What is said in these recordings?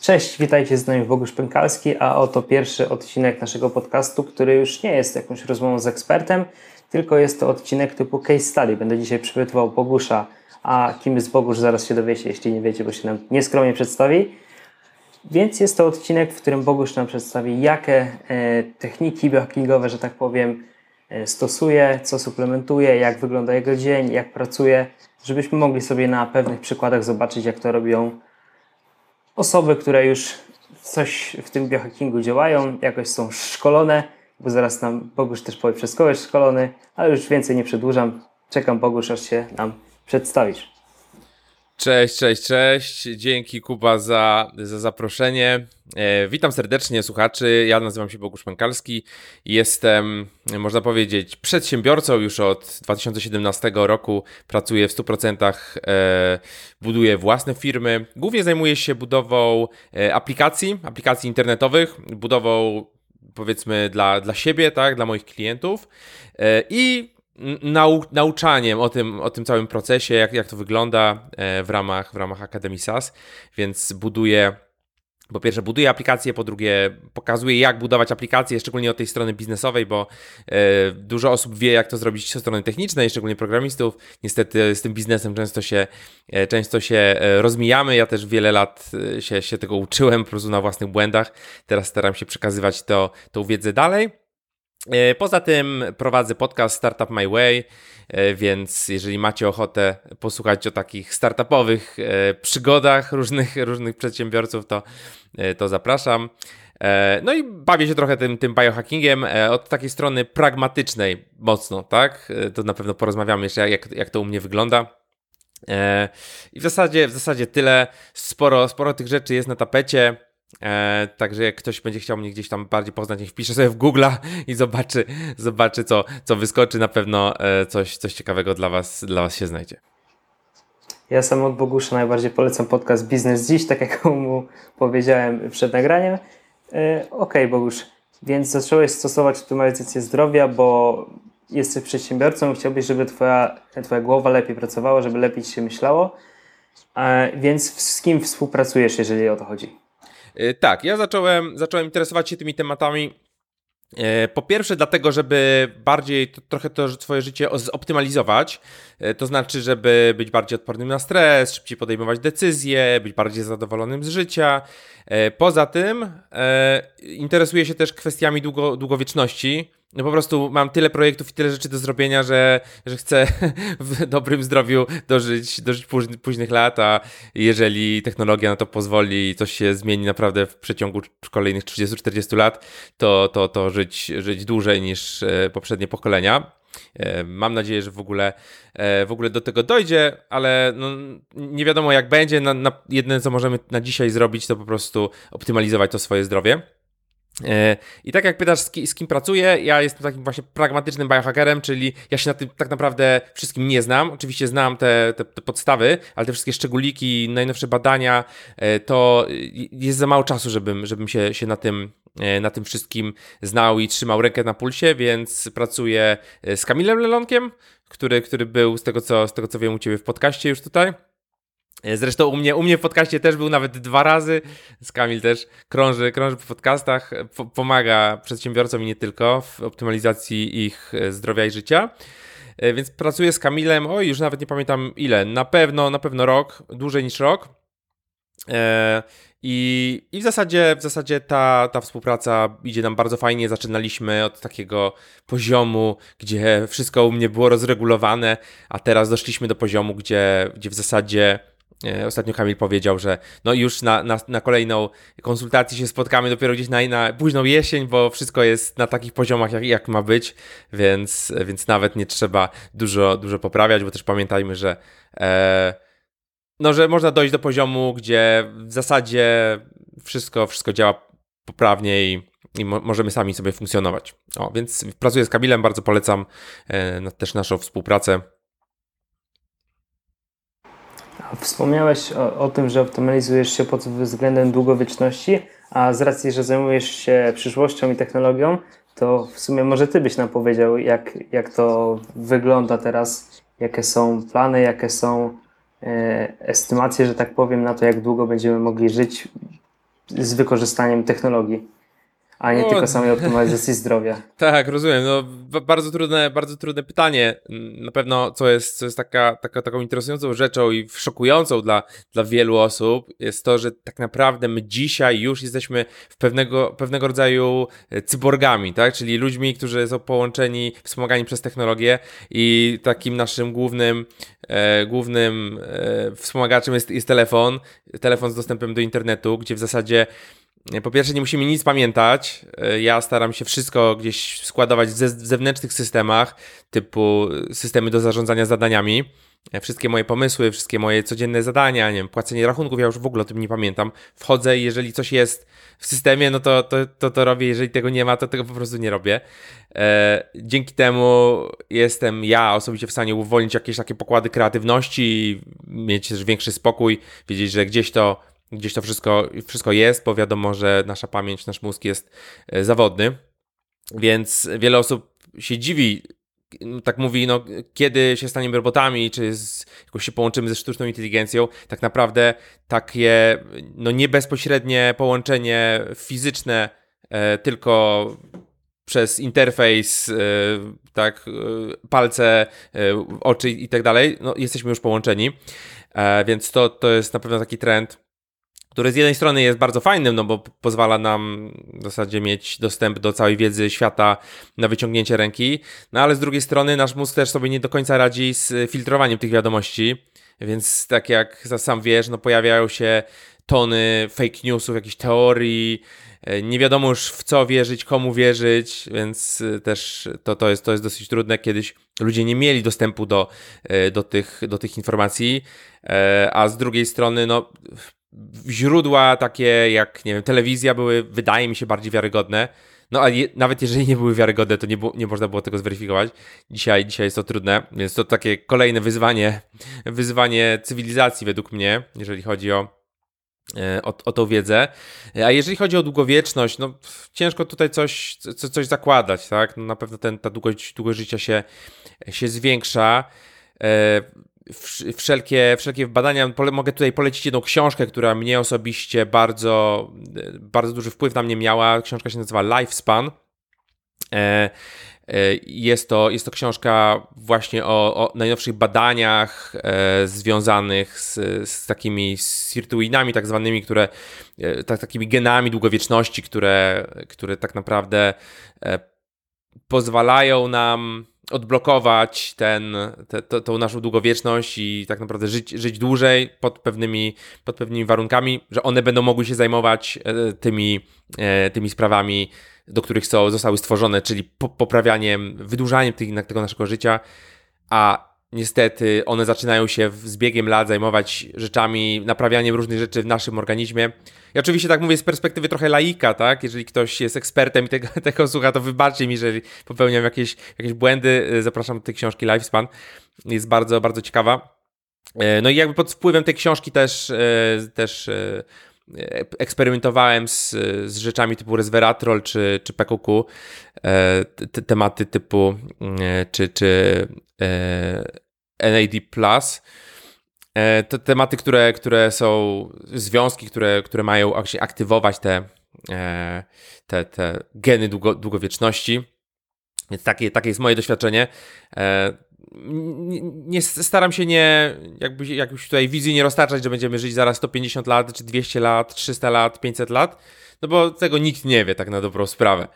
Cześć, witajcie z nami Bogusz Pękalski, a oto pierwszy odcinek naszego podcastu, który już nie jest jakąś rozmową z ekspertem, tylko jest to odcinek typu case study. Będę dzisiaj przypytywał Bogusza, a kim jest Bogusz, zaraz się dowiecie, jeśli nie wiecie, bo się nam nieskromnie przedstawi. Więc jest to odcinek, w którym Bogusz nam przedstawi, jakie e, techniki biohackingowe, że tak powiem, e, stosuje, co suplementuje, jak wygląda jego dzień, jak pracuje, żebyśmy mogli sobie na pewnych przykładach zobaczyć, jak to robią osoby, które już coś w tym biohackingu działają, jakoś są szkolone, bo zaraz nam Bogusz też powie, przez kogo jest szkolony, ale już więcej nie przedłużam. Czekam Bogusz, aż się nam przedstawisz. Cześć, cześć, cześć. Dzięki Kuba za, za zaproszenie. E, witam serdecznie słuchaczy. Ja nazywam się Bogusz Pękalski. Jestem, można powiedzieć, przedsiębiorcą już od 2017 roku. Pracuję w 100%, e, buduję własne firmy. Głównie zajmuję się budową e, aplikacji, aplikacji internetowych, budową powiedzmy dla, dla siebie, tak, dla moich klientów. E, I nau nauczaniem o tym, o tym całym procesie, jak, jak to wygląda e, w ramach, w ramach Akademii SAS, więc buduję po pierwsze buduję aplikacje, po drugie pokazuję jak budować aplikacje, szczególnie od tej strony biznesowej, bo e, dużo osób wie jak to zrobić od strony technicznej, szczególnie programistów. Niestety z tym biznesem często się, e, często się rozmijamy. Ja też wiele lat się, się tego uczyłem po prostu na własnych błędach. Teraz staram się przekazywać to, tą wiedzę dalej. E, poza tym prowadzę podcast Startup My Way, e, więc jeżeli macie ochotę posłuchać o takich startupowych e, przygodach różnych, różnych przedsiębiorców, to, to zapraszam. No i bawię się trochę tym, tym biohackingiem od takiej strony pragmatycznej mocno, tak? To na pewno porozmawiamy jeszcze, jak, jak to u mnie wygląda. I w zasadzie, w zasadzie tyle. Sporo, sporo tych rzeczy jest na tapecie. E, także jak ktoś będzie chciał mnie gdzieś tam bardziej poznać, niech wpisze sobie w Google i zobaczy, zobaczy co, co wyskoczy. Na pewno e, coś, coś ciekawego dla was, dla was się znajdzie. Ja sam od Bogusza najbardziej polecam podcast Biznes Dziś, tak jak mu powiedziałem przed nagraniem. E, Okej, okay, Bogusz, więc zacząłeś stosować optymalizację zdrowia, bo jesteś przedsiębiorcą i chciałbyś, żeby twoja, twoja głowa lepiej pracowała, żeby lepiej się myślało. E, więc z kim współpracujesz, jeżeli o to chodzi? Y, tak, ja zacząłem, zacząłem interesować się tymi tematami y, po pierwsze, dlatego, żeby bardziej to, trochę to swoje życie zoptymalizować, y, to znaczy, żeby być bardziej odpornym na stres, szybciej podejmować decyzje, być bardziej zadowolonym z życia. Poza tym, interesuję się też kwestiami długo, długowieczności no po prostu mam tyle projektów i tyle rzeczy do zrobienia, że, że chcę w dobrym zdrowiu dożyć, dożyć późnych lat, a jeżeli technologia na to pozwoli i coś się zmieni naprawdę w przeciągu kolejnych 30-40 lat, to, to, to żyć, żyć dłużej niż e, poprzednie pokolenia. E, mam nadzieję, że w ogóle, e, w ogóle do tego dojdzie, ale no, nie wiadomo jak będzie. Na, na, jedyne, co możemy na dzisiaj zrobić, to po prostu optymalizować to swoje zdrowie. E, I tak jak pytasz, z, ki, z, kim pracuję, ja jestem takim właśnie pragmatycznym biohackerem, czyli ja się na tym tak naprawdę wszystkim nie znam. Oczywiście znam te, te, te podstawy, ale te wszystkie szczególiki, najnowsze badania, e, to jest za mało czasu, żebym, żebym się, się na, tym, e, na tym wszystkim znał i trzymał rękę na pulsie, więc pracuję z Kamilem Lelonkiem, który, który był z tego, co, z tego co wiem u Ciebie w podcaście już tutaj. E, zresztą u mnie, u mnie w podcaście też był nawet dwa razy. Z Kamil też krąży, krąży po podcastach, po, pomaga przedsiębiorcom i nie tylko w optymalizacji ich e, zdrowia i życia. E, więc pracuję z Kamilem, oj, już nawet nie pamiętam ile, na pewno, na pewno rok, dłużej niż rok. I, I w zasadzie, w zasadzie ta, ta współpraca idzie nam bardzo fajnie. Zaczynaliśmy od takiego poziomu, gdzie wszystko u mnie było rozregulowane, a teraz doszliśmy do poziomu, gdzie, gdzie w zasadzie E, ostatnio Kamil powiedział, że no już na, na, na kolejną konsultację się spotkamy dopiero gdzieś na, na późną jesień, bo wszystko jest na takich poziomach, jak, jak ma być, więc, więc nawet nie trzeba dużo, dużo poprawiać, bo też pamiętajmy, że e, no, że można dojść do poziomu, gdzie w zasadzie wszystko, wszystko działa poprawnie i, i mo możemy sami sobie funkcjonować. O, więc pracuję z Kamilem, bardzo polecam e, też naszą współpracę. Wspomniałeś o, o, tym, że optymalizujesz się pod względem długowieczności, a z racji, że zajmujesz się przyszłością i technologią, to w sumie może Ty byś nam powiedział, jak, jak to wygląda teraz, jakie są plany, jakie są e, estymacje, że tak powiem, na to, jak długo będziemy mogli żyć z wykorzystaniem technologii a nie no, tylko samej optymalizacji zdrowia. Tak, rozumiem. No, bardzo, trudne, bardzo trudne pytanie. Na pewno, co jest, co jest taka, taka, taką interesującą rzeczą i szokującą dla, dla wielu osób, jest to, że tak naprawdę my dzisiaj już jesteśmy w pewnego, pewnego rodzaju e, cyborgami, tak? czyli ludźmi, którzy są połączeni, wspomagani przez technologię i takim naszym głównym, e, głównym e, wspomagaczem jest, jest telefon, telefon z dostępem do internetu, gdzie w zasadzie po pierwsze, nie musimy nic pamiętać. E, ja staram się wszystko gdzieś składować w zewnętrznych systemach, typu systemy do zarządzania zadaniami. E, wszystkie moje pomysły, wszystkie moje codzienne zadania, nie wiem, płacenie rachunków, ja już w ogóle o tym nie pamiętam. Wchodzę i jeżeli coś jest w systemie, no to to, to, to robię, jeżeli tego nie ma, to tego po prostu nie robię. E, dzięki temu jestem ja osobiście w stanie uwolnić jakieś takie pokłady kreatywności, mieć też większy spokój, wiedzieć, że gdzieś to gdzieś to wszystko, wszystko jest, bo wiadomo, że nasza pamięć, nasz mózg jest e, zawodny. Więc wiele osób się dziwi, tak mówi, no, kiedy się staniemy robotami, czy z, jakoś się połączymy ze sztuczną inteligencją, tak naprawdę takie no, nie bezpośrednie połączenie fizyczne, e, tylko przez interfejs, e, tak, e, palce, e, oczy i tak dalej, no, jesteśmy już połączeni. E, więc to, to jest na pewno taki trend, który z jednej strony jest bardzo fajnym, no bo pozwala nam w zasadzie mieć dostęp do całej wiedzy świata na wyciągnięcie ręki, no ale z drugiej strony nasz mózg też sobie nie do końca radzi z filtrowaniem tych wiadomości, więc tak jak sam wiesz, no pojawiają się tony fake newsów, jakichś teorii, e, nie wiadomo już w co wierzyć, komu wierzyć, więc e, też to, to, jest, to jest dosyć trudne. Kiedyś ludzie nie mieli dostępu do, e, do, tych, do tych informacji, a z drugiej strony, no źródła takie jak, nie wiem, telewizja były, wydaje mi się, bardziej wiarygodne. No a je, nawet jeżeli nie były wiarygodne, to nie, nie można było tego zweryfikować. Dzisiaj, dzisiaj jest to trudne, więc to takie kolejne wyzwanie, wyzwanie cywilizacji według mnie, jeżeli chodzi o, e, o, o tą wiedzę. A jeżeli chodzi o długowieczność, no ciężko tutaj coś, co, coś zakładać, tak? No, na pewno ten, ta długość, długość życia się, się zwiększa. E, wszelkie, wszelkie badania. Mogę tutaj polecić jedną książkę, która mnie osobiście bardzo, bardzo duży wpływ na mnie miała. Książka się nazywa Lifespan. E, e, jest to, jest to książka właśnie o, o najnowszych badaniach e, związanych z, z takimi sirtuinami, tak zwanymi, które, e, tak, takimi genami długowieczności, które, które tak naprawdę e, pozwalają nam odblokować ten, te, to, tą naszą długowieczność i tak naprawdę żyć, żyć dłużej pod pewnymi, pod pewnymi warunkami, że one będą mogły się zajmować e, tymi, e, tymi sprawami, do których są, zostały stworzone, czyli poprawianiem, wydłużaniem tego naszego życia, a niestety one zaczynają się z biegiem lat zajmować rzeczami, naprawianiem różnych rzeczy w naszym organizmie. I oczywiście tak mówię z perspektywy trochę laika, tak? Jeżeli ktoś jest ekspertem i tego, tego słucha, to wybaczcie mi, że popełniam jakieś, jakieś błędy. Zapraszam do tej książki Lifespan. Jest bardzo, bardzo ciekawa. E, no i jakby pod wpływem tej książki też, e, też e, eksperymentowałem z, z rzeczami typu resveratrol czy, czy te, tematy typu czy, czy NAD+, e, te tematy, które, które są związki, które, które mają aktywować te, e, te, te geny długo, długowieczności. Więc takie, takie jest moje doświadczenie. Nie, nie, staram się nie, jakby, jakbyś tutaj wizji nie roztaczać, że będziemy żyć zaraz 150 lat, czy 200 lat, 300 lat, 500 lat, no bo tego nikt nie wie tak na dobrą sprawę.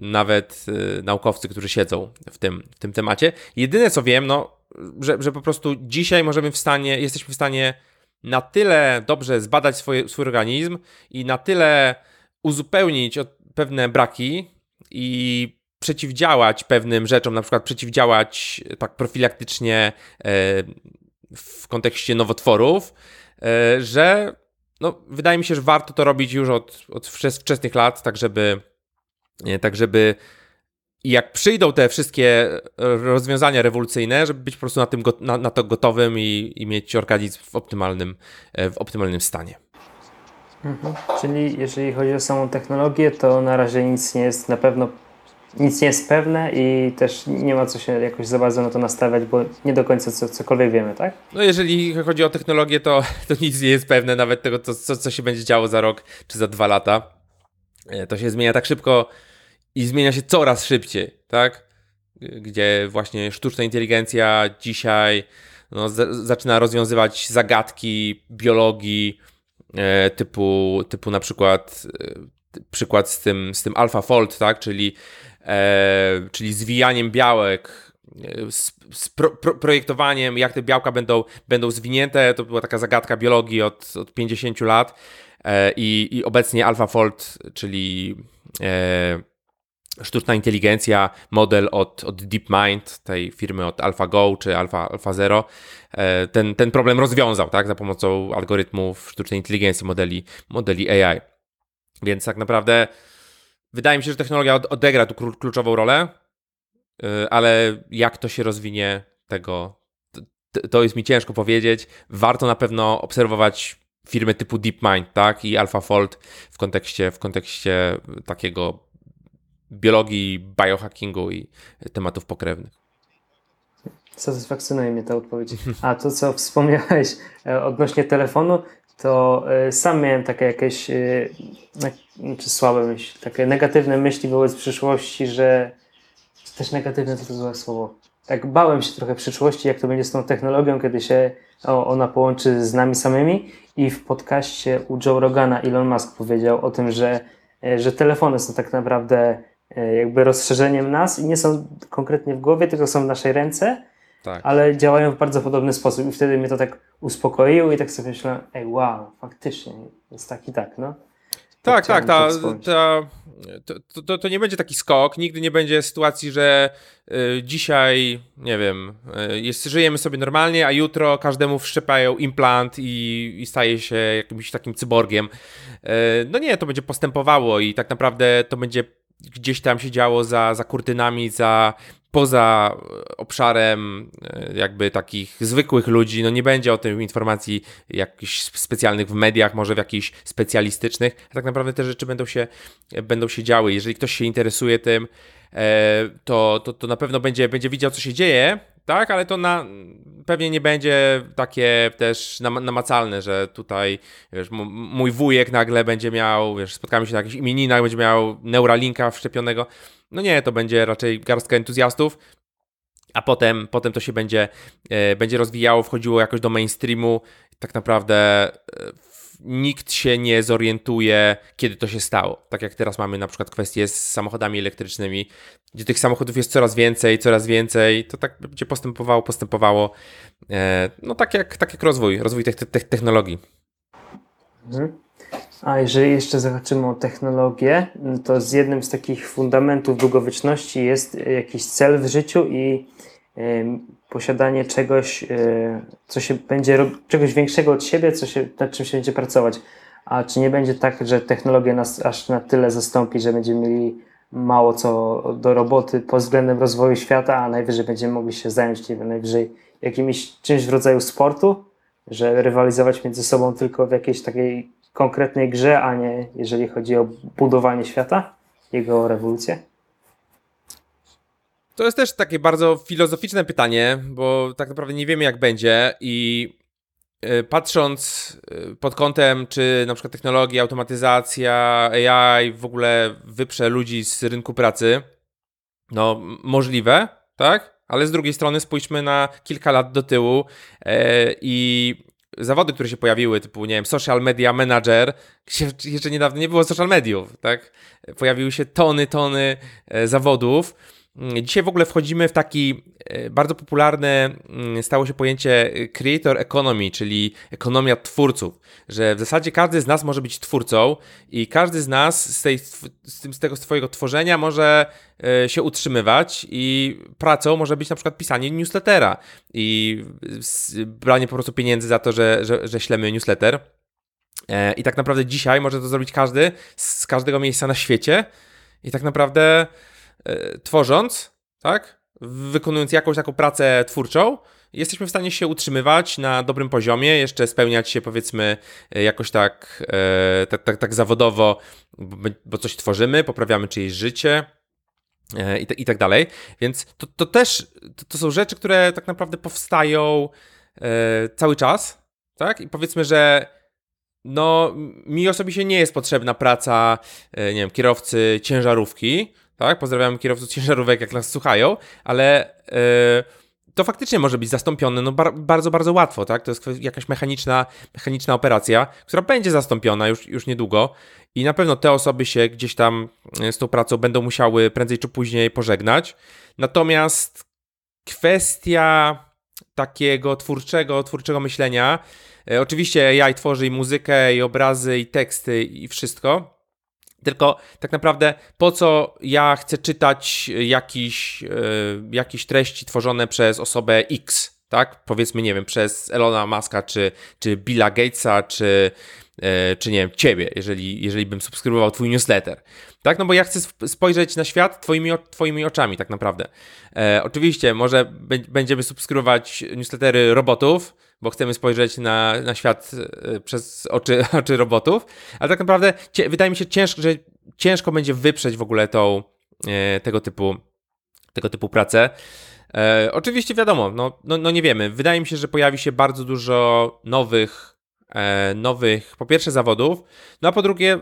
Nawet y, naukowcy, którzy siedzą w tym, w tym temacie. Jedyne co wiem, no że, że po prostu dzisiaj możemy w stanie, jesteśmy w stanie na tyle dobrze zbadać swoje, swój organizm i na tyle uzupełnić pewne braki i przeciwdziałać pewnym rzeczom, na przykład przeciwdziałać tak profilaktycznie e, w kontekście nowotworów, e, że no, wydaje mi się, że warto to robić już od, od wczesnych lat, tak żeby, tak żeby jak przyjdą te wszystkie rozwiązania rewolucyjne, żeby być po prostu na, tym, na, na to gotowym i, i mieć organizm w optymalnym, e, w optymalnym stanie. Mhm. Czyli jeżeli chodzi o samą technologię, to na razie nic nie jest na pewno nic nie jest pewne i też nie ma co się jakoś za bardzo na to nastawiać, bo nie do końca co, cokolwiek wiemy, tak? No jeżeli chodzi o technologię, to, to nic nie jest pewne, nawet tego, co, co, co się będzie działo za rok czy za dwa lata. E, to się zmienia tak szybko i zmienia się coraz szybciej, tak? Gdzie właśnie sztuczna inteligencja dzisiaj no, zaczyna rozwiązywać zagadki biologii e, typu, typu na przykład e, przykład z tym, z tym AlphaFold, tak? Czyli, e, czyli zwijaniem białek e, z, z pro, pro, projektowaniem, jak te białka będą, będą zwinięte. To była taka zagadka biologii od, od 50 lat. E, i, I obecnie AlphaFold, czyli e, sztuczna inteligencja, model od, od DeepMind, tej firmy od AlphaGo czy Alpha, AlphaZero, e, ten, ten problem rozwiązał tak, za pomocą algorytmów sztucznej inteligencji, modeli, modeli AI. Więc tak naprawdę wydaje mi się, że technologia odegra tu kluczową rolę, e, ale jak to się rozwinie, tego to jest mi ciężko powiedzieć. Warto na pewno obserwować firmy typu DeepMind, tak, i AlphaFold w kontekście, w kontekście takiego biologii, biohackingu i tematów pokrewnych. Satysfakcjonuje mnie ta odpowiedź. A to, co wspomniałeś e, odnośnie telefonu, to e, sam miałem takie jakieś e, czy słabe myśli, takie negatywne myśli wobec przyszłości, że też negatywne to, to złe słowo. Tak bałem się trochę przyszłości, jak to będzie z tą technologią, kiedy się ona połączy z nami samymi i w podcaście u Joe Rogana Elon Musk powiedział o tym, że, że telefony są tak naprawdę jakby rozszerzeniem nas i nie są konkretnie w głowie, tylko są w naszej ręce, tak. ale działają w bardzo podobny sposób i wtedy mnie to tak uspokoiło i tak sobie myślałem, ej wow, faktycznie jest tak i tak, no. Tak, tak, ta, ta, to, to, to, nie będzie taki skok, nigdy nie będzie sytuacji, że y, dzisiaj, nie wiem, y, jest, żyjemy sobie normalnie, a jutro każdemu wszczepają implant i, i staje się jakimś takim cyborgiem. Y, no nie, to będzie postępowało i tak naprawdę to będzie gdzieś tam się działo za, za kurtynami, za poza obszarem e, jakby takich zwykłych ludzi, no nie będzie o tym informacji jakichś specjalnych w mediach, może w jakichś specjalistycznych, a tak naprawdę te rzeczy będą się, będą się działy. Jeżeli ktoś się interesuje tym, e, to, to, to na pewno będzie, będzie widział, co się dzieje, tak, ale to na, pewnie nie będzie takie też namacalne, że tutaj, wiesz, mój wujek nagle będzie miał, wiesz, spotkamy się na jakichś imieninach, będzie miał Neuralinka wszczepionego. No nie, to będzie raczej garstka entuzjastów, a potem, potem to się będzie, e, będzie rozwijało, wchodziło jakoś do mainstreamu. Tak naprawdę e, nikt się nie zorientuje, kiedy to się stało. Tak jak teraz mamy na przykład kwestię z samochodami elektrycznymi, gdzie tych samochodów jest coraz więcej, coraz więcej, to tak będzie postępowało, postępowało. E, no tak jak, tak jak rozwój, rozwój tych, tych technologii. Mhm. A jeżeli jeszcze zahaczymy o technologię, to z jednym z takich fundamentów długowieczności jest jakiś cel w życiu i posiadanie czegoś, e, co się będzie, czegoś większego od siebie, co się, nad czym się będzie pracować. A czy nie będzie tak, że technologia nas aż na tyle zastąpi, że będziemy mieli mało co do roboty pod względem rozwoju świata, a najwyżej będziemy mogli się zająć, nie wiem, najwyżej jakimś czymś w rodzaju sportu, że rywalizować między sobą tylko w jakiejś takiej konkretnej grze, a nie jeżeli chodzi o budowanie świata, jego rewolucję? To jest też takie bardzo filozoficzne pytanie, bo tak naprawdę nie wiemy, jak będzie i y, patrząc y, pod kątem, czy na przykład technologia, automatyzacja, AI w ogóle wyprze ludzi z rynku pracy, no możliwe, tak? Ale z drugiej strony spójrzmy na kilka lat do tyłu e, i zawody, które się pojawiły, typu, nie wiem, social media manager, jeszcze niedawno nie było social mediów, tak? Pojawiły się tony, tony e, zawodów, dzisiaj w ogóle wchodzimy w taki e, bardzo popularne mm, stało się pojęcie e, creator economy, czyli ekonomia twórców, że w zasadzie każdy z nas może być twórcą i każdy z nas z, tej, z, tego swojego tworzenia może e, się utrzymywać i pracą może być na przykład pisanie newslettera i branie po prostu pieniędzy za to, że, że, że ślemy newsletter. I tak naprawdę dzisiaj może to zrobić każdy z każdego miejsca na świecie i tak naprawdę tworząc, tak, wykonując jakąś taką pracę twórczą, jesteśmy w stanie się utrzymywać na dobrym poziomie, jeszcze spełniać się powiedzmy e, jakoś tak, e, tak, tak, tak zawodowo, bo coś tworzymy, poprawiamy czyjeś życie. i, i tak dalej. Więc to, to też to, to, są rzeczy, które tak naprawdę powstają cały czas, tak? I powiedzmy, że no, mi osobiście nie jest potrzebna praca, nie wiem, kierowcy ciężarówki, tak? Pozdrawiam kierowców ciężarówek, jak nas słuchają, ale to faktycznie może być zastąpione no, bar bardzo, bardzo łatwo, tak? To jest jakaś mechaniczna, mechaniczna operacja, która będzie zastąpiona już, już niedługo i na pewno te osoby się gdzieś tam e, z tą pracą będą musiały prędzej czy później pożegnać. Natomiast kwestia takiego twórczego, twórczego myślenia, e, oczywiście AI tworzy i muzykę, i obrazy, i teksty, i wszystko, tylko tak naprawdę po co ja chcę czytać jakiś, yy, jakieś treści tworzone przez osobę X, tak? Powiedzmy, nie wiem, przez Elona Muska, czy, czy Billa Gatesa, czy, yy, czy nie wiem, ciebie, jeżeli, jeżeli bym subskrybował twój newsletter. Tak, no bo ja chcę spojrzeć na świat twoimi, twoimi oczami, tak naprawdę. E, oczywiście, może będziemy subskrybować newslettery robotów, bo chcemy spojrzeć na, na świat e, przez oczy, oczy robotów, ale tak naprawdę wydaje mi się ciężko, że ciężko będzie wyprzeć w ogóle tą, e, tego typu tego typu pracę. E, oczywiście wiadomo, no, no, no, nie wiemy. Wydaje mi się, że pojawi się bardzo dużo nowych, e, nowych po pierwsze zawodów, no a po drugie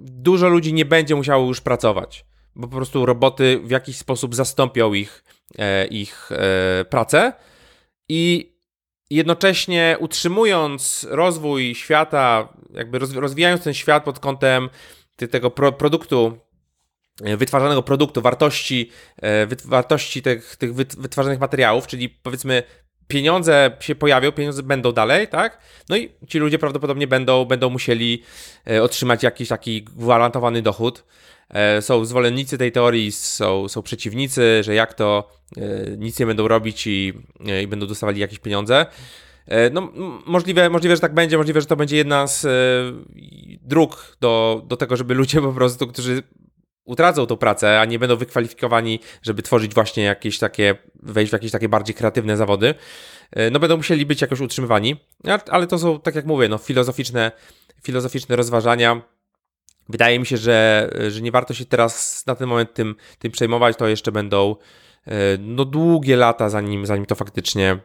dużo ludzi nie będzie musiało już pracować, bo po prostu roboty w jakiś sposób zastąpią ich, e, ich e, pracę i jednocześnie utrzymując rozwój świata, jakby rozwijając ten świat pod kątem tego pro produktu, e, wytwarzanego produktu, wartości, e, wartości tych, tych wytwarzanych materiałów, czyli powiedzmy pieniądze się pojawią, pieniądze będą dalej, tak? No i ci ludzie prawdopodobnie będą, będą musieli e, otrzymać jakiś taki gwarantowany dochód. Są zwolennicy tej teorii, są, są przeciwnicy, że jak to nic nie będą robić i, i będą dostawali jakieś pieniądze. E, no, możliwe, możliwe, że tak będzie, możliwe, że to będzie jedna z e, dróg do, do tego, żeby ludzie po prostu, którzy utracą tą pracę, a nie będą wykwalifikowani, żeby tworzyć właśnie jakieś takie, wejść w jakieś takie bardziej kreatywne zawody, e, no będą musieli być jakoś utrzymywani, ale to są, tak jak mówię, no filozoficzne, filozoficzne rozważania. Wydaje mi się, że, że nie warto się teraz na ten moment tym, tym przejmować, to jeszcze będą E, no długie lata, zanim, zanim to faktycznie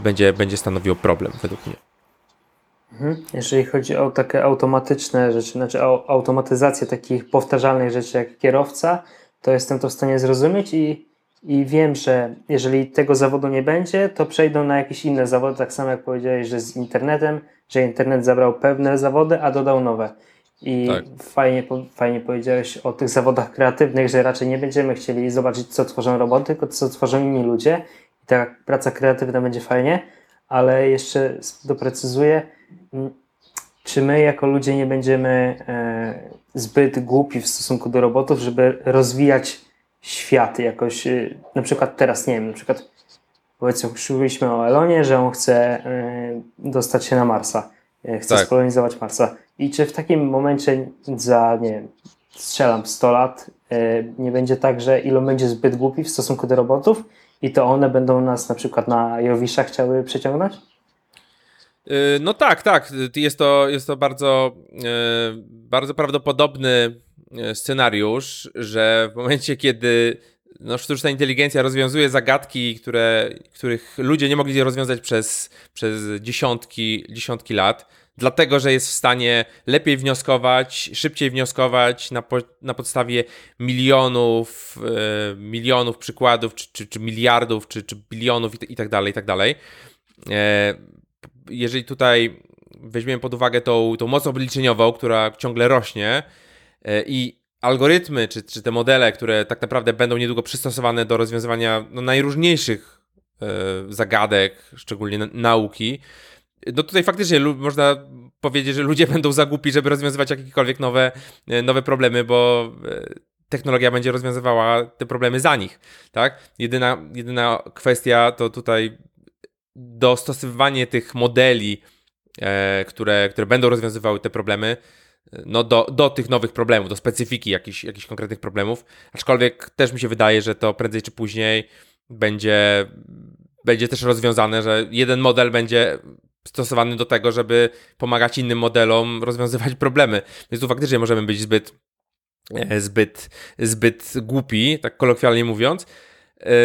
będzie, będzie stanowiło problem, według mnie. Mhm. Jeżeli chodzi o takie automatyczne rzeczy, znaczy o automatyzację takich powtarzalnych rzeczy jak kierowca, to jestem to w stanie zrozumieć i, i wiem, że jeżeli tego zawodu nie będzie, to przejdą na jakieś inne zawody, tak samo jak powiedziałeś, że z internetem, że internet zabrał pewne zawody, a dodał nowe. I tak. fajnie, fajnie powiedziałeś o tych zawodach kreatywnych, że raczej nie będziemy chcieli zobaczyć, co tworzą roboty, tylko co tworzą inni ludzie. I ta praca kreatywna będzie fajnie, ale jeszcze doprecyzuję, mm, czy my jako ludzie nie będziemy e, zbyt głupi w stosunku do robotów, żeby rozwijać świat jakoś, e, na przykład teraz, nie wiem, na przykład powiedzmy, mówiliśmy o Elonie, że on chce e, dostać się na Marsa, chce tak. skolonizować Marsa i czy w takim momencie za, nie wiem, strzelam 100 lat, yy, nie będzie tak, że Elon będzie zbyt głupi w stosunku do robotów i to one będą nas na przykład na Jowisza chciały przeciągnąć? Yy, no tak, tak. Jest to, jest to bardzo, yy, bardzo prawdopodobny scenariusz, że w momencie, kiedy no, sztuczna inteligencja rozwiązuje zagadki, które, których ludzie nie mogli rozwiązać przez, przez dziesiątki, dziesiątki lat, dlatego że jest w stanie lepiej wnioskować, szybciej wnioskować na, po, na podstawie milionów, e, milionów przykładów, czy, czy, czy miliardów, czy, czy bilionów i, i tak dalej, i tak dalej. E, jeżeli tutaj weźmiemy pod uwagę tą, tą moc obliczeniową, która ciągle rośnie e, i algorytmy, czy, czy te modele, które tak naprawdę będą niedługo przystosowane do rozwiązywania no, najróżniejszych e, zagadek, szczególnie nauki, no tutaj faktycznie można powiedzieć, że ludzie będą za głupi, żeby rozwiązywać jakiekolwiek nowe, e, nowe problemy, bo e, technologia będzie rozwiązywała te problemy za nich, tak? Jedyna, jedyna kwestia to tutaj dostosowywanie tych modeli, e, które, które będą rozwiązywały te problemy, e, no do, do tych nowych problemów, do specyfiki jakichś, jakichś konkretnych problemów. Aczkolwiek też mi się wydaje, że to prędzej czy później będzie, będzie też rozwiązane, że jeden model będzie stosowany do tego, żeby pomagać innym modelom rozwiązywać problemy. Więc tu faktycznie możemy być zbyt, zbyt, zbyt głupi, tak kolokwialnie mówiąc.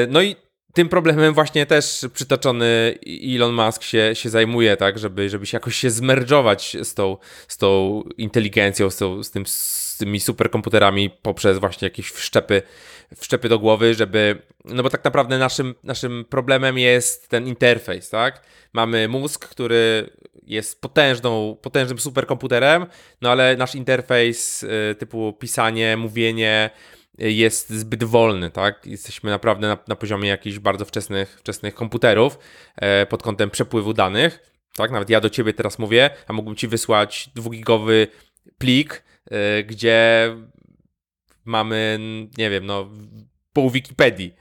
No i tym problemem właśnie też przytoczony Elon Musk się, się zajmuje, tak, żeby, żeby się jakoś się zmerdżować z tą, z tą inteligencją, z, tą, z, tym, z tymi superkomputerami poprzez właśnie jakieś wszczepy, wszczepy do głowy, żeby, no bo tak naprawdę naszym, naszym problemem jest ten interfejs, tak? Mamy mózg, który jest potężną, potężnym superkomputerem, no ale nasz interfejs y, typu pisanie, mówienie, jest zbyt wolny, tak? Jesteśmy naprawdę na, na poziomie jakichś bardzo wczesnych, wczesnych komputerów e, pod kątem przepływu danych, tak? Nawet ja do ciebie teraz mówię, a mógłbym ci wysłać dwugigowy plik, e, gdzie mamy, nie wiem, no pół Wikipedii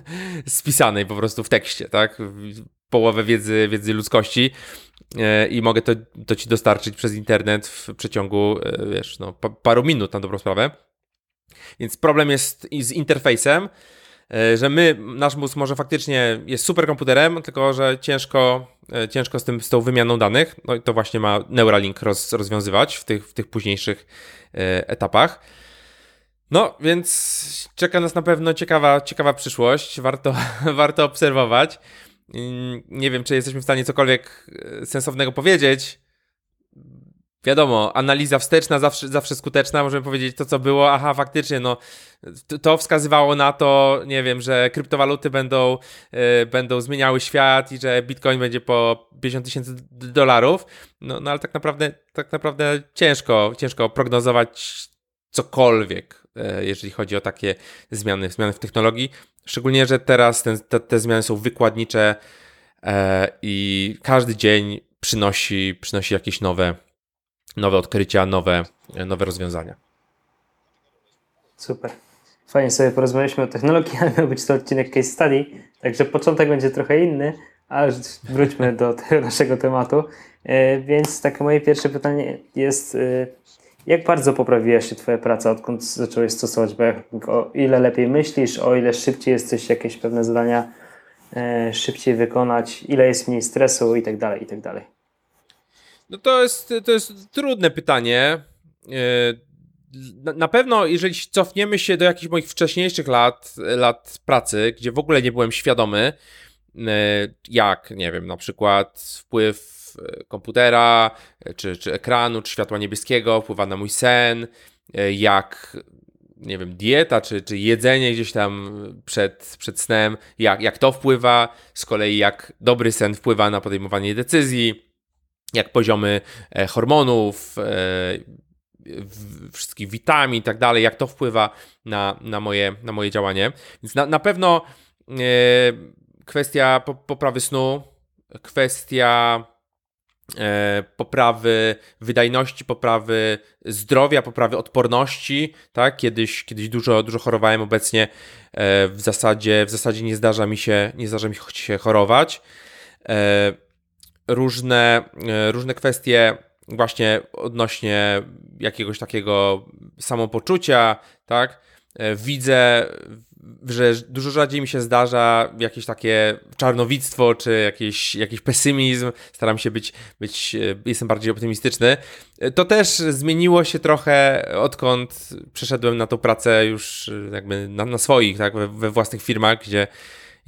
spisanej po prostu w tekście, tak? Połowę wiedzy, wiedzy ludzkości e, i mogę to, to ci dostarczyć przez internet w przeciągu, e, wiesz, no, paru minut na dobrą sprawę. Więc problem jest z interfejsem, e, że my, nasz mózg może faktycznie jest superkomputerem, tylko że ciężko, e, ciężko z, tym, z tą wymianą danych. No i to właśnie ma Neuralink roz, rozwiązywać w tych, w tych późniejszych e, etapach. No, więc czeka nas na pewno ciekawa, ciekawa przyszłość. Warto, warto obserwować. Nie wiem, czy jesteśmy w stanie cokolwiek sensownego powiedzieć wiadomo, analiza wsteczna zawsze, zawsze skuteczna, możemy powiedzieć to, co było, aha, faktycznie, no, to wskazywało na to, nie wiem, że kryptowaluty będą, yy, będą zmieniały świat i że bitcoin będzie po 50 tysięcy dolarów, no, no ale tak naprawdę, tak naprawdę ciężko, ciężko prognozować cokolwiek, yy, jeżeli chodzi o takie zmiany, zmiany w technologii, szczególnie, że teraz ten, te, te zmiany są wykładnicze yy, i każdy dzień przynosi, przynosi jakieś nowe nowe odkrycia, nowe, nowe rozwiązania. Super. Fajnie sobie porozmawialiśmy o technologii, ale miał być to odcinek case study, także początek będzie trochę inny, ale wróćmy do tego naszego tematu. E, więc takie moje pierwsze pytanie jest, e, jak bardzo poprawiła się Twoja praca, odkąd zacząłeś stosować biohacking? O ile lepiej myślisz, o ile szybciej jesteś jakieś pewne zadania e, szybciej wykonać, ile jest mniej stresu i tak dalej, i tak dalej. No to jest, to jest trudne pytanie. E, na pewno, jeżeli cofniemy się do jakichś moich wcześniejszych lat, lat pracy, gdzie w ogóle nie byłem świadomy, e, jak, nie wiem, na przykład wpływ e, komputera, czy, czy ekranu, czy światła niebieskiego wpływa na mój sen, jak nie wiem, dieta, czy, czy jedzenie gdzieś tam przed, przed snem, jak, jak to wpływa, z kolei jak dobry sen wpływa na podejmowanie decyzji, jak poziomy e, hormonów, e, wszystkich witamin i tak dalej, jak to wpływa na, na, moje, na moje działanie. Więc na, na pewno e, kwestia poprawy snu, kwestia poprawy wydajności, poprawy zdrowia, poprawy odporności, tak? Kiedyś, kiedyś dużo, dużo chorowałem, obecnie w zasadzie, w zasadzie nie zdarza mi się, nie zdarza mi się chorować różne, e, różne kwestie właśnie odnośnie jakiegoś takiego samopoczucia, tak? E, widzę, że dużo rzadziej mi się zdarza jakieś takie czarnowictwo, czy jakiś, jakiś pesymizm. Staram się być, być, e, jestem bardziej optymistyczny. To też zmieniło się trochę, odkąd przeszedłem na tą pracę już jakby na, na swoich, tak? We, we własnych firmach, gdzie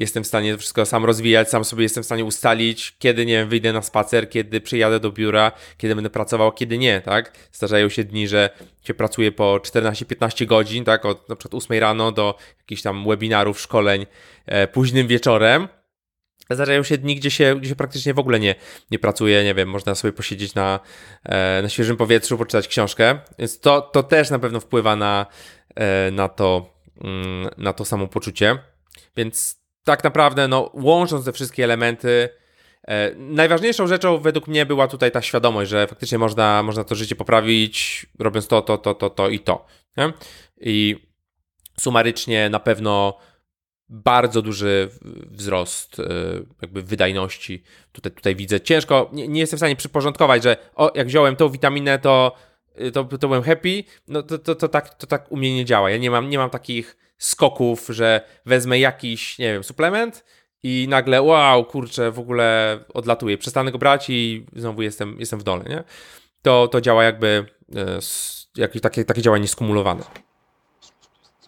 jestem w stanie wszystko sam rozwijać, sam sobie jestem w stanie ustalić, kiedy, nie wiem, wyjdę na spacer, kiedy przyjadę do biura, kiedy będę pracował, kiedy nie, tak? Zdarzają się dni, że się pracuje po 14-15 godzin, tak? Od na przykład 8 rano do jakichś tam webinarów, szkoleń e, późnym wieczorem. Zdarzają się dni, gdzie się, gdzie się praktycznie w ogóle nie, nie pracuje, nie wiem, można sobie posiedzieć na, e, na świeżym powietrzu, poczytać książkę, więc to, to też na pewno wpływa na, e, na to, mm, na to samopoczucie. Więc tak naprawdę, no, łącząc te wszystkie elementy, e, najważniejszą rzeczą według mnie była tutaj ta świadomość, że faktycznie można, można to życie poprawić, robiąc to, to, to, to, to i to. Nie? I sumarycznie na pewno bardzo duży wzrost e, jakby wydajności tutaj, tutaj widzę. Ciężko, nie, nie jestem w stanie przyporządkować, że o, jak wziąłem tą witaminę, to, to, to byłem happy, no to, to, to, tak, to tak u mnie nie działa. Ja nie mam, nie mam takich skoków, że wezmę jakiś, nie wiem, suplement i nagle, wow, kurczę, w ogóle odlatuję. Przestanę go brać i znowu jestem, jestem w dole, nie? To, to działa jakby, e, jakieś takie, takie działanie skumulowane.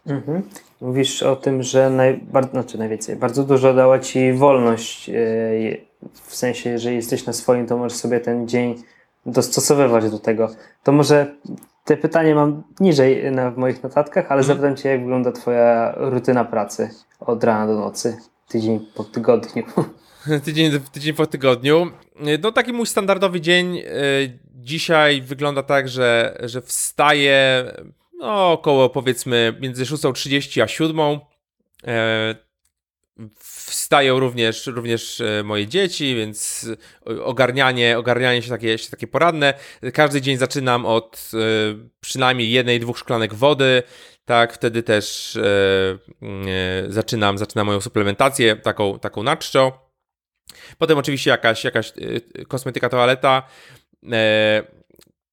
Mhm. Mówisz o tym, że naj, bardzo, znaczy najwięcej, bardzo dużo dała Ci wolność, yy, w sensie, jeżeli jesteś na swoim, to możesz sobie ten dzień dostosowywać do tego. To może te pytanie mam niżej na, w moich notatkach, ale mhm. zapytam Cię, jak wygląda Twoja rutyna pracy od rana do nocy, tydzień po tygodniu. tydzień, tydzień po tygodniu. No taki mój standardowy dzień e, dzisiaj wygląda tak, że, że wstaję no, około powiedzmy między 6.30 a 7. E, wstają również, również e, moje dzieci, więc ogarnianie, ogarnianie się takie, się takie poradne. Każdy dzień zaczynam od przynajmniej jednej, dwóch szklanek wody. Tak, wtedy też zaczynam, zaczynam moją suplementację taką, taką na czczo. Potem oczywiście jakaś, jakaś kosmetyka toaleta. E,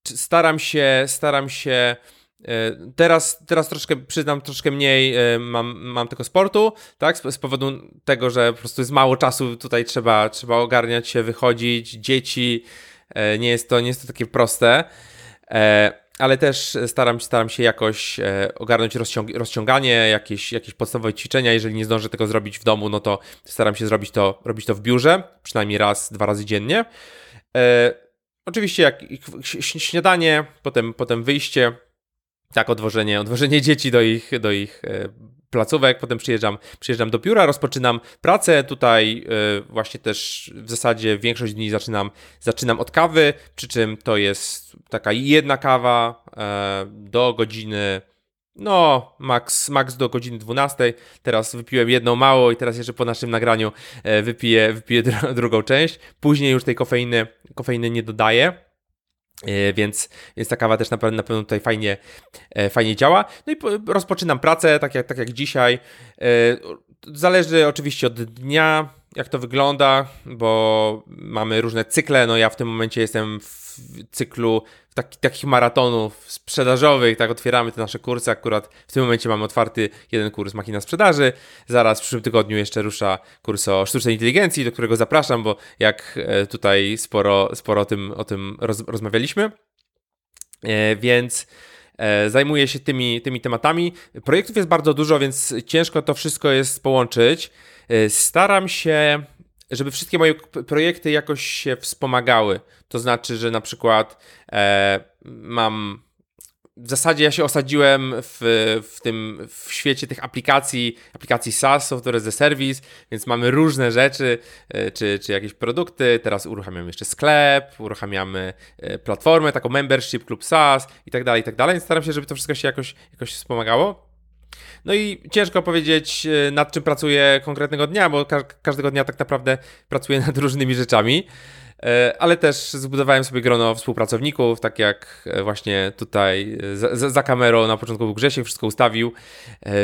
staram się, staram się e, Teraz, teraz troszkę, przyznam, troszkę mniej e, mam, mam tego sportu, tak? Z, powodu tego, że po prostu jest mało czasu, tutaj trzeba, trzeba ogarniać się, wychodzić, dzieci. Nie jest to, nie jest to takie proste ale też staram, staram się jakoś e, ogarnąć rozciąg rozciąganie, jakieś, jakieś podstawowe ćwiczenia. Jeżeli nie zdążę tego zrobić w domu, no to staram się zrobić to, robić to w biurze, przynajmniej raz, dwa razy dziennie. E, oczywiście jak śniadanie, potem, potem wyjście, tak, odwożenie, odwożenie dzieci do ich, do ich e, placówek, potem przyjeżdżam, przyjeżdżam do biura, rozpoczynam pracę. Tutaj y, właśnie też w zasadzie większość dni zaczynam, zaczynam od kawy, przy czym to jest taka jedna kawa y, do godziny. No, max, max do godziny 12. Teraz wypiłem jedną mało i teraz jeszcze po naszym nagraniu wypiję, wypiję drugą część. Później już tej kofeiny, kofeiny nie dodaję. E, więc, więc ta kawa też na pewno, na pewno tutaj fajnie, e, fajnie działa. No i rozpoczynam pracę, tak jak, tak jak dzisiaj. E, zależy oczywiście od dnia, jak to wygląda, bo mamy różne cykle. No ja w tym momencie jestem w cyklu taki, takich maratonów sprzedażowych, tak otwieramy te nasze kursy. Akurat w tym momencie mamy otwarty jeden kurs Machina Sprzedaży. Zaraz w przyszłym tygodniu jeszcze rusza kurs o sztucznej inteligencji, do którego zapraszam, bo jak e, tutaj sporo, sporo o tym, o tym roz, rozmawialiśmy. E, więc e, zajmuję się tymi, tymi tematami. Projektów jest bardzo dużo, więc ciężko to wszystko jest połączyć. Staram się żeby wszystkie moje projekty jakoś się wspomagały. To znaczy, że na przykład e, mam. W zasadzie ja się osadziłem w, w tym w świecie tych aplikacji, aplikacji SaaS, Software as a Service, więc mamy różne rzeczy, e, czy, czy jakieś produkty. Teraz uruchamiamy jeszcze sklep, uruchamiamy e, platformę, taką membership, klub SaaS i tak dalej, i tak dalej. Staram się, żeby to wszystko się jakoś, jakoś wspomagało. No i ciężko powiedzieć, e, nad czym pracuję konkretnego dnia, bo ka każdego dnia tak naprawdę pracuję nad różnymi rzeczami. E, ale też zbudowałem sobie grono współpracowników, tak jak e, właśnie tutaj za, za kamerą na początku był Grzesiek, wszystko ustawił,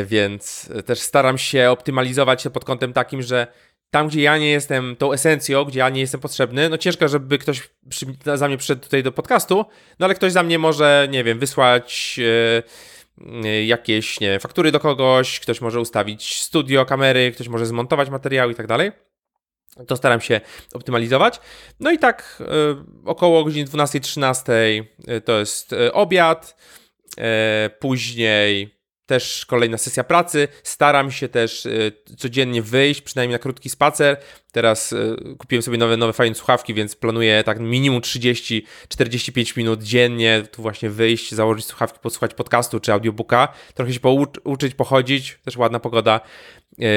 więc też staram się optymalizować się pod kątem takim, że tam, gdzie ja nie jestem tą esencją, gdzie ja nie jestem potrzebny, no ciężko, żeby ktoś przy, za mnie przyszedł tutaj do podcastu, no ale ktoś za mnie może, nie wiem, wysłać... Yy, jakieś nie, faktury do kogoś, ktoś może ustawić studio, kamery, ktoś może zmontować materiał i tak dalej. To staram się optymalizować. No i tak y, około godziny 12-13 y, to jest y, obiad. Y, później też kolejna sesja pracy. Staram się też y, codziennie wyjść, przynajmniej na krótki spacer. Teraz y, kupiłem sobie nowe, nowe fajne słuchawki, więc planuję tak minimum 30-45 minut dziennie tu właśnie wyjść, założyć słuchawki, posłuchać podcastu czy audiobooka, trochę się pouczyć, pochodzić. Też ładna pogoda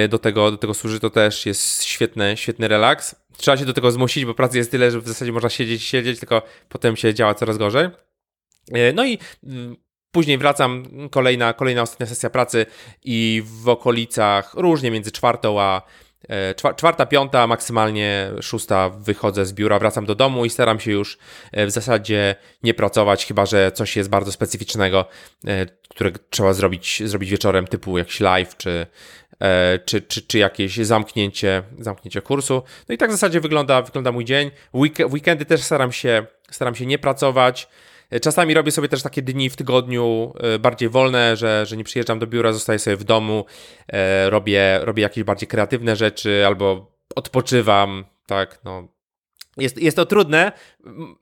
y, do tego, do tego służy. To też jest świetny, świetny relaks. Trzeba się do tego zmusić, bo pracy jest tyle, że w zasadzie można siedzieć siedzieć, tylko potem się działa coraz gorzej. No i Później wracam, kolejna, kolejna ostatnia sesja pracy i w okolicach różnie między czwartą a e, czwarta, piąta, maksymalnie szósta wychodzę z biura, wracam do domu i staram się już e, w zasadzie nie pracować, chyba że coś jest bardzo specyficznego, e, które trzeba zrobić, zrobić wieczorem, typu jakiś live czy, czy, czy, czy jakieś zamknięcie, zamknięcie kursu. No i tak w zasadzie wygląda, wygląda mój dzień. W weekendy też staram się, staram się nie pracować. Czasami robię sobie też takie dni w tygodniu e, bardziej wolne, że, że nie przyjeżdżam do biura, zostaję sobie w domu, e, robię, robię jakieś bardziej kreatywne rzeczy albo odpoczywam, tak, no. Jest, jest to trudne,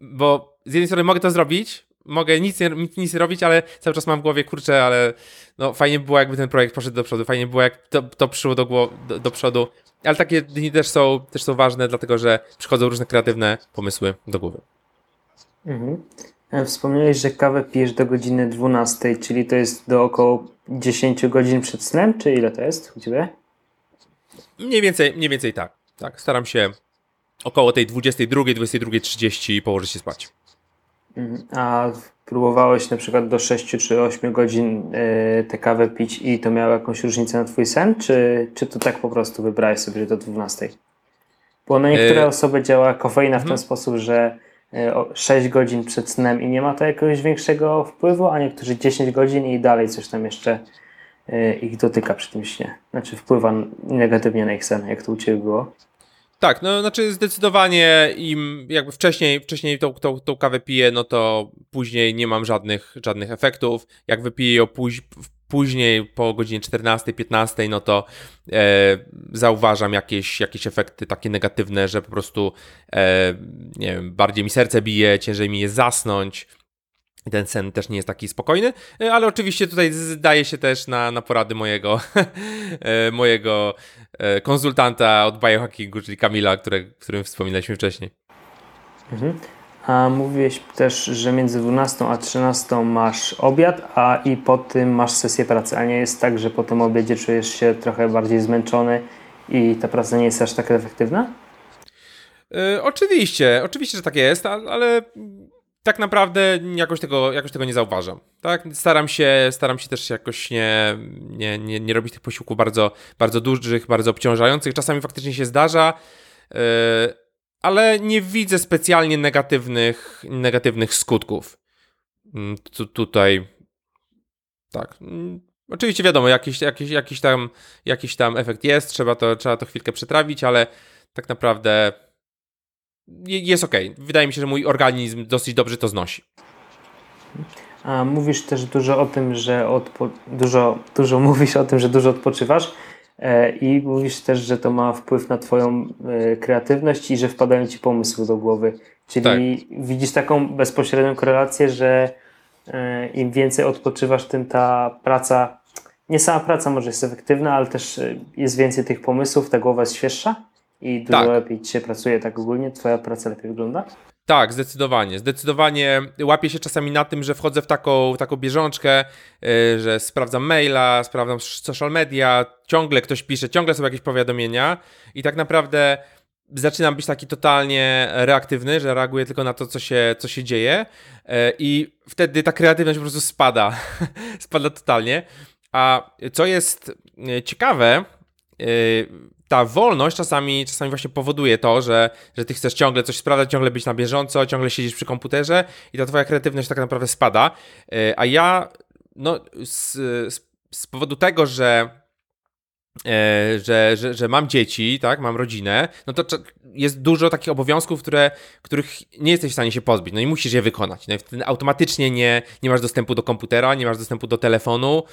bo z jednej strony mogę to zrobić, mogę nic nic, nic robić, ale cały czas mam w głowie, kurczę, ale no fajnie było jakby ten projekt poszedł do przodu, fajnie było jak to, to przyszło do, do, do przodu, ale takie dni też są, też są ważne, dlatego że przychodzą różne kreatywne pomysły do głowy. Mhm. E, wspomniałeś, że kawę pijesz do godziny 12, czyli to jest do około 10 godzin przed snem, czy ile to jest u Ciebie? Mniej więcej, mniej więcej tak. tak. Staram się około tej 22, 22.30 położyć się spać. Mhm. A próbowałeś na przykład do 6 czy 8 godzin yy, tę kawę pić i to miało jakąś różnicę na Twój sen, czy, czy to tak po prostu wybrałeś sobie do 12? Bo na niektóre yy... osoby działa kofeina w ten mhm. sposób, że 6 e, godzin przed snem i nie ma to jakiegoś większego wpływu, a niektórzy 10 godzin i dalej coś tam jeszcze e, ich dotyka przy tym śnie. Znaczy wpływa negatywnie na ich sen, jak to u Ciebie było? Tak, no znaczy zdecydowanie im jakby wcześniej, wcześniej tą, tą, tą kawę piję, no to później nie mam żadnych, żadnych efektów. Jak wypiję ją póź, później po godzinie 14-15, no to e, zauważam jakieś, jakieś efekty takie negatywne, że po prostu e, nie wiem, bardziej mi serce bije, ciężej mi jest zasnąć. Ten sen też nie jest taki spokojny, e, ale oczywiście tutaj zdaje się też na, na porady mojego, e, mojego e, konsultanta od biohackingu, czyli Kamila, które, którym wspominaliśmy wcześniej. Mhm. A mówiłeś też, że między 12 a 13 masz obiad, a i po tym masz sesję pracy. A nie jest tak, że po tym obiedzie czujesz się trochę bardziej zmęczony i ta praca nie jest aż tak efektywna? Yy, oczywiście, oczywiście, że tak jest, ale tak naprawdę jakoś tego, jakoś tego nie zauważam. Tak? Staram się, staram się też jakoś nie, nie, nie, nie robić tych posiłków bardzo, bardzo dużych, bardzo obciążających. Czasami faktycznie się zdarza. Yy, ale nie widzę specjalnie negatywnych, negatywnych skutków. Mm, tu, tutaj tak. Mm, oczywiście wiadomo, jakiś, jakiś, jakiś, tam, jakiś tam efekt jest, trzeba to, trzeba to chwilkę przetrawić, ale tak naprawdę jest ok. Wydaje mi się, że mój organizm dosyć dobrze to znosi. A mówisz też dużo o tym, że dużo, dużo mówisz o tym, że dużo odpoczywasz. E, I mówisz też, że to ma wpływ na Twoją e, kreatywność i że wpadają Ci pomysły do głowy. Czyli tak. widzisz taką bezpośrednią korelację, że e, im więcej odpoczywasz, tym ta praca, nie sama praca może jest efektywna, ale też jest więcej tych pomysłów, ta głowa jest świeższa i dużo tak. lepiej Ci się pracuje tak ogólnie, Twoja praca lepiej wygląda? Tak, zdecydowanie. Zdecydowanie łapię się czasami na tym, że wchodzę w taką, taką bieżączkę, yy, że sprawdzam maila, sprawdzam social media, ciągle ktoś pisze, ciągle są jakieś powiadomienia i tak naprawdę zaczynam być taki totalnie reaktywny, że reaguję tylko na to, co się, co się dzieje yy, i wtedy ta kreatywność po prostu spada. spada totalnie. A co jest y, ciekawe, yy, ta wolność czasami, czasami właśnie powoduje to, że, że ty chcesz ciągle coś sprawdzać, ciągle być na bieżąco, ciągle siedzisz przy komputerze i ta twoja kreatywność tak naprawdę spada. E, a ja, no, z, z powodu tego, że e, że, że, że mam dzieci, tak, mam rodzinę, no to jest dużo takich obowiązków, które, których nie jesteś w stanie się pozbyć, no i musisz je wykonać. No i wtedy automatycznie nie, nie masz dostępu do komputera, nie masz dostępu do telefonu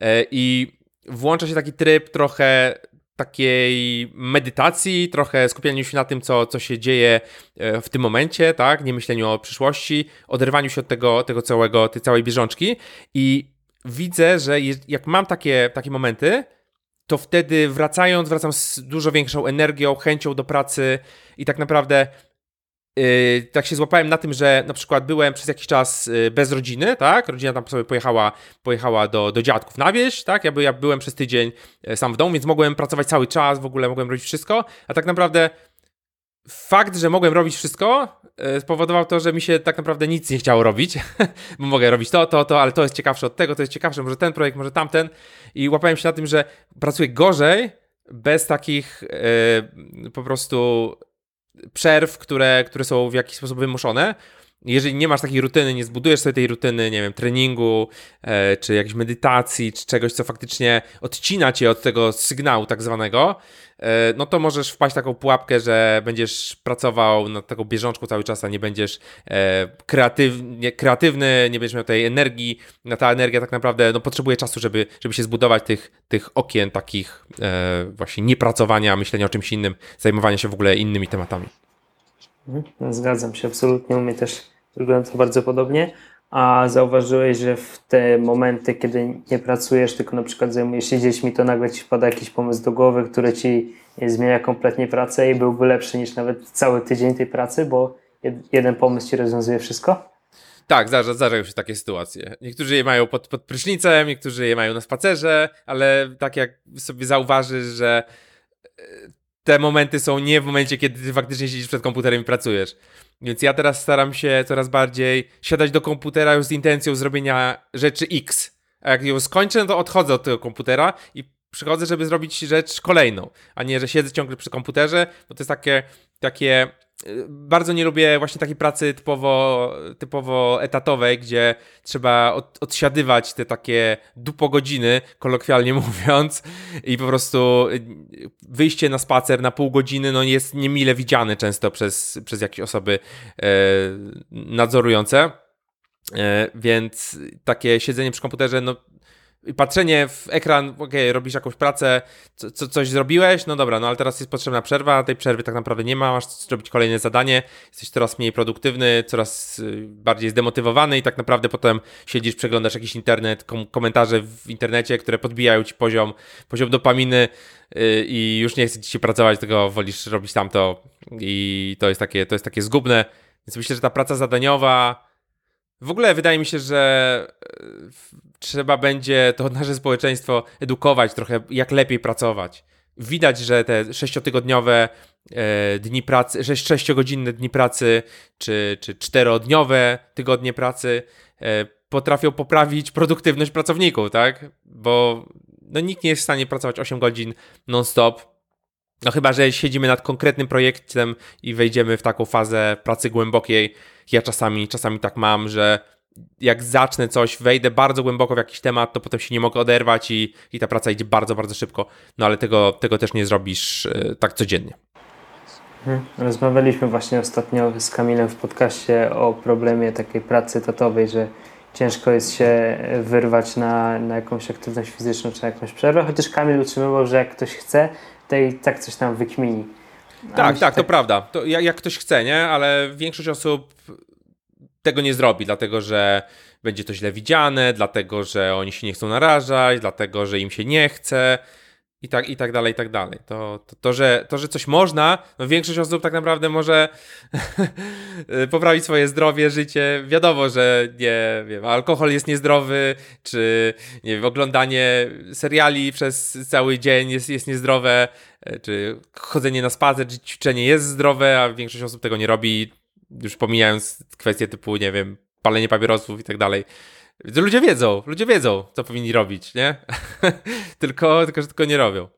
e, i włącza się taki tryb trochę takiej medytacji, trochę skupianiu się na tym, co, co się dzieje e, w tym momencie, tak? Nie myśleniu o przyszłości, oderwaniu się od tego, tego całego, tej całej bieżączki i widzę, że jak mam takie, takie momenty, to wtedy wracając, wracam z dużo większą energią, chęcią do pracy i tak naprawdę Yy, tak się złapałem na tym, że na przykład byłem przez jakiś czas yy, bez rodziny, tak? Rodzina tam sobie pojechała, pojechała do, do dziadków na wieś, tak? Ja, by, ja byłem przez tydzień yy, sam w domu, więc mogłem pracować cały czas, w ogóle mogłem robić wszystko, a tak naprawdę fakt, że mogłem robić wszystko, yy, spowodował to, że mi się tak naprawdę nic nie chciało robić, bo mogę robić to, to, to, ale to jest ciekawsze od tego, to jest ciekawsze, może ten projekt, może tamten i łapałem się na tym, że pracuję gorzej bez takich yy, po prostu przerw, które, które są w jakiś sposób wymuszone. Jeżeli nie masz takiej rutyny, nie zbudujesz sobie tej rutyny, nie wiem, treningu, e, czy jakiejś medytacji, czy czegoś, co faktycznie odcina cię od tego sygnału tak zwanego, E, no to możesz wpaść w taką pułapkę, że będziesz pracował nad taką bieżączką cały czas, a nie będziesz e, kreatywnie, kreatywny, nie będziesz miał tej energii. No ta energia tak naprawdę no, potrzebuje czasu, żeby, żeby się zbudować tych, tych okien takich e, właśnie niepracowania, myślenia o czymś innym, zajmowania się w ogóle innymi tematami. Mhm, zgadzam się absolutnie, u mnie też wygląda to bardzo podobnie. A zauważyłeś, że w te momenty, kiedy nie pracujesz, tylko na przykład zajmujesz się dziećmi, to nagle ci wpada jakiś pomysł do głowy, który ci zmienia kompletnie pracę i byłby lepszy niż nawet cały tydzień tej pracy, bo jeden pomysł ci rozwiązuje wszystko? Tak, zdarza, zdarzają się takie sytuacje. Niektórzy je mają pod, pod prysznicem, niektórzy je mają na spacerze, ale tak jak sobie zauważysz, że e, te momenty są nie w momencie, kiedy ty faktycznie siedzisz przed komputerem i pracujesz. Więc ja teraz staram się coraz bardziej siadać do komputera już z intencją zrobienia rzeczy X. A jak ją skończę, no to odchodzę od tego komputera i przychodzę, żeby zrobić rzecz kolejną, a nie, że siedzę ciągle przy komputerze, bo to jest takie, takie bardzo nie lubię właśnie takiej pracy typowo, typowo etatowej, gdzie trzeba od, odsiadywać te takie dupo godziny, kolokwialnie mówiąc, i po prostu wyjście na spacer na pół godziny no jest niemile widziane często przez, przez jakieś osoby e, nadzorujące. E, więc takie siedzenie przy komputerze, no patrzenie w ekran, okej, okay, robisz jakąś pracę, co, co, coś zrobiłeś, no dobra, no ale teraz jest potrzebna przerwa, tej przerwy tak naprawdę nie ma, masz zrobić kolejne zadanie, jesteś coraz mniej produktywny, coraz y, bardziej zdemotywowany i tak naprawdę potem siedzisz, przeglądasz jakiś internet, kom komentarze w internecie, które podbijają ci poziom, poziom dopaminy yy, i już nie chce ci się pracować, tylko wolisz robić tamto i to jest takie, to jest takie zgubne, więc myślę, że ta praca zadaniowa w ogóle wydaje mi się, że e, trzeba będzie to nasze społeczeństwo edukować trochę, jak lepiej pracować. Widać, że te sześciotygodniowe e, dni pracy, sześciogodzinne dni pracy, czy, czy czterodniowe tygodnie pracy e, potrafią poprawić produktywność pracowników, tak? Bo no, nikt nie jest w stanie pracować 8 godzin non-stop. No chyba, że siedzimy nad konkretnym projektem i wejdziemy w taką fazę pracy głębokiej. Ja czasami, czasami tak mam, że jak zacznę coś, wejdę bardzo głęboko w jakiś temat, to potem się nie mogę oderwać i, i ta praca idzie bardzo, bardzo szybko. No ale tego, tego też nie zrobisz yy, tak codziennie. Mhm. Rozmawialiśmy właśnie ostatnio z Kamilem w podcaście o problemie takiej pracy tatowej, że ciężko jest się wyrwać na, na jakąś aktywność fizyczną czy na jakąś przerwę, chociaż Kamil utrzymywał, że jak ktoś chce, to i tak coś tam wykmini. Tak, tak, tak, to prawda. To jak, jak ktoś chce, nie? Ale większość osób tego nie zrobi, dlatego że będzie to źle widziane, dlatego że oni się nie chcą narażać, dlatego że im się nie chce i tak, i tak dalej, i tak dalej. To, to, to, że, to, że coś można, no większość osób tak naprawdę może poprawić swoje zdrowie, życie. Wiadomo, że nie wiem, alkohol jest niezdrowy, czy nie wiem, oglądanie seriali przez cały dzień jest, jest niezdrowe, czy chodzenie na spacer, czy ćwiczenie jest zdrowe, a większość osób tego nie robi już pomijając kwestie typu, nie wiem, palenie papierosów i tak dalej. Ludzie wiedzą, ludzie wiedzą, co powinni robić, nie? tylko, tylko, że tylko nie robią.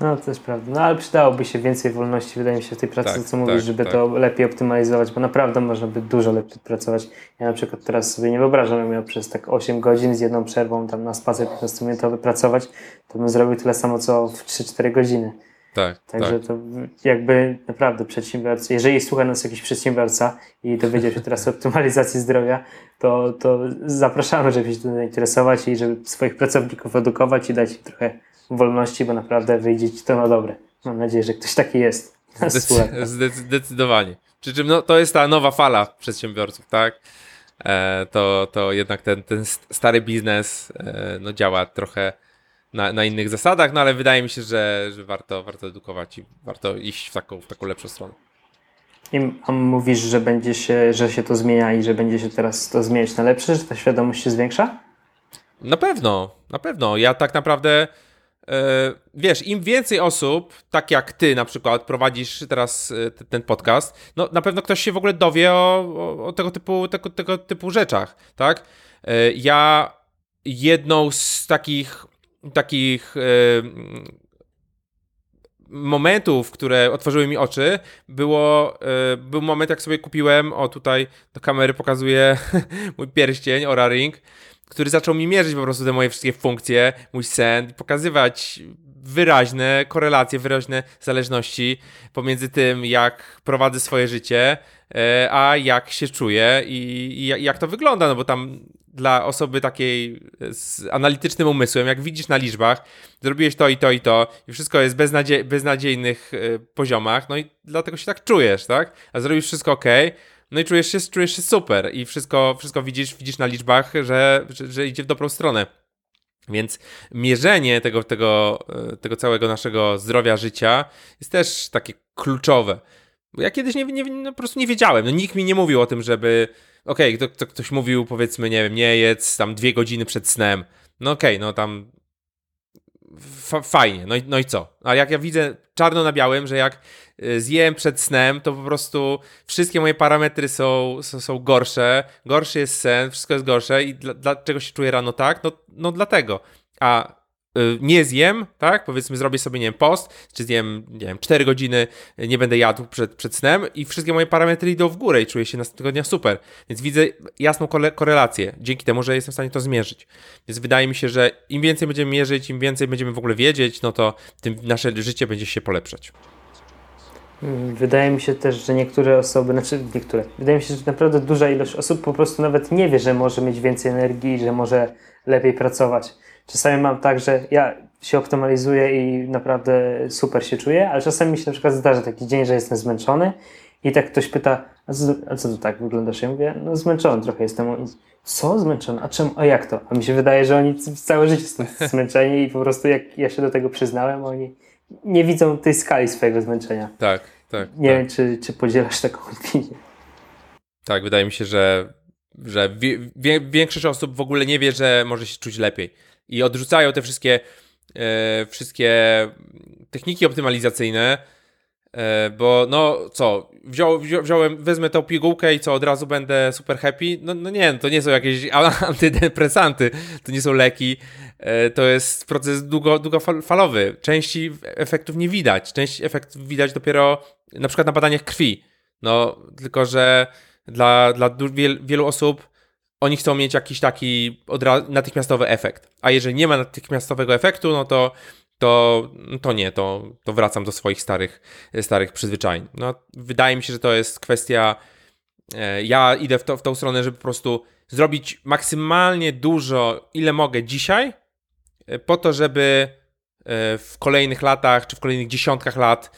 No, to jest prawda. No, ale przydałoby się więcej wolności, wydaje mi się, w tej pracy, tak, co mówisz, tak, żeby tak. to lepiej optymalizować, bo naprawdę można by dużo lepiej pracować. Ja na przykład teraz sobie nie wyobrażam, że miał przez tak 8 godzin z jedną przerwą tam na spacer 15-minutowy pracować, to bym zrobił tyle samo, co w 3-4 godziny. Tak, Także tak. to jakby naprawdę przedsiębiorcy, jeżeli słucha nas jakiś przedsiębiorca i dowiedział się teraz o optymalizacji zdrowia, to, to zapraszamy, żeby się tym zainteresować i żeby swoich pracowników edukować i dać im trochę wolności, bo naprawdę wyjdzie ci to na dobre. Mam nadzieję, że ktoś taki jest. Zdec zdecydowanie. Przy czym no, to jest ta nowa fala przedsiębiorców, tak? E, to, to jednak ten, ten stary biznes e, no, działa trochę na, na innych zasadach, no ale wydaje mi się, że, że warto, warto edukować i warto iść w taką, w taką lepszą stronę. I mówisz, że będzie się, że się to zmienia i że będzie się teraz to zmieniać na lepsze, że ta świadomość się zwiększa? Na pewno, na pewno. Ja tak naprawdę yy, wiesz, im więcej osób, tak jak ty na przykład, prowadzisz teraz yy, ten podcast, no na pewno ktoś się w ogóle dowie o, o, o tego, typu, tego, tego typu rzeczach, tak? Yy, ja jedną z takich takich momentów, które otworzyły mi oczy, było, e, był moment, jak sobie kupiłem, o tutaj do kamery pokazuję mój pierścień, Ora Ring, który zaczął mi mierzyć po prostu te moje wszystkie funkcje, mój sen, pokazywać wyraźne korelacje, wyraźne zależności pomiędzy tym, jak prowadzę swoje życie, e, a jak się czuję i jak to wygląda, no bo tam dla osoby takiej z analitycznym umysłem, jak widzisz na liczbach, zrobiłeś to i to i to i wszystko jest beznadzie beznadziejnych y, poziomach, no i dlatego się tak czujesz, tak? A zrobisz wszystko ok, no i czujesz się, czujesz się super i wszystko, wszystko widzisz, widzisz na liczbach, że, że, że idzie w dobrą stronę. Więc mierzenie tego, tego, e, tego całego naszego zdrowia życia jest też takie kluczowe. Bo ja kiedyś nie, nie, no po prostu nie wiedziałem. No, nikt mi nie mówił o tym, żeby. Okej, okay, to, to, ktoś mówił, powiedzmy, nie wiem, nie jedz tam dwie godziny przed snem. No okej, okay, no tam fajnie, no i, no i co? A jak ja widzę czarno na białym, że jak y, zjem przed snem, to po prostu wszystkie moje parametry są, są, są gorsze, gorszy jest sen, wszystko jest gorsze i dla, dlaczego się czuję rano tak? No, no dlatego. A nie zjem, tak? Powiedzmy, zrobię sobie, nie wiem, post, czy zjem, nie wiem, 4 godziny, y, nie będę jadł przed, przed snem i wszystkie moje parametry idą w górę i czuję się następnego dnia super. Więc widzę jasną korelację dzięki temu, że jestem w stanie to zmierzyć. Więc wydaje mi się, że im więcej będziemy mierzyć, im więcej będziemy w ogóle wiedzieć, no to tym nasze życie będzie się polepszać. Mm, wydaje mi się też, że niektóre osoby, znaczy niektóre, wydaje mi się, że naprawdę duża ilość osób po prostu nawet nie wie, że może mieć więcej energii, że może lepiej pracować. Czasami mam tak, że ja się optymalizuję i naprawdę super się czuję, ale czasami mi się na przykład zdarza taki dzień, że jestem zmęczony i tak ktoś pyta, a co, a co to tak wyglądasz? Ja mówię, no zmęczony trochę jestem. Co? Zmęczony? A czemu? A jak to? A mi się wydaje, że oni całe życie są zmęczeni i po prostu jak ja się do tego przyznałem, oni nie widzą tej skali swojego zmęczenia. Tak, tak. Nie tak. wiem, czy, czy podzielasz taką opinię. Tak, wydaje mi się, że, że wie, większość osób w ogóle nie wie, że może się czuć lepiej i odrzucają te wszystkie, e, wszystkie techniki optymalizacyjne, e, bo no co, wziął, wzią, wziąłem, wezmę tą pigułkę i co, od razu będę super happy? No, no nie, to nie są jakieś antydepresanty, to nie są leki, e, to jest proces długo, długofalowy. Części efektów nie widać, część efektów widać dopiero na przykład na badaniach krwi. No, tylko że dla, dla wielu osób oni chcą mieć jakiś taki natychmiastowy efekt. A jeżeli nie ma natychmiastowego efektu, no to, to, to nie, to, to wracam do swoich starych, starych przyzwyczajeń. No, wydaje mi się, że to jest kwestia. E, ja idę w, to, w tą stronę, żeby po prostu zrobić maksymalnie dużo, ile mogę dzisiaj, e, po to, żeby w kolejnych latach, czy w kolejnych dziesiątkach lat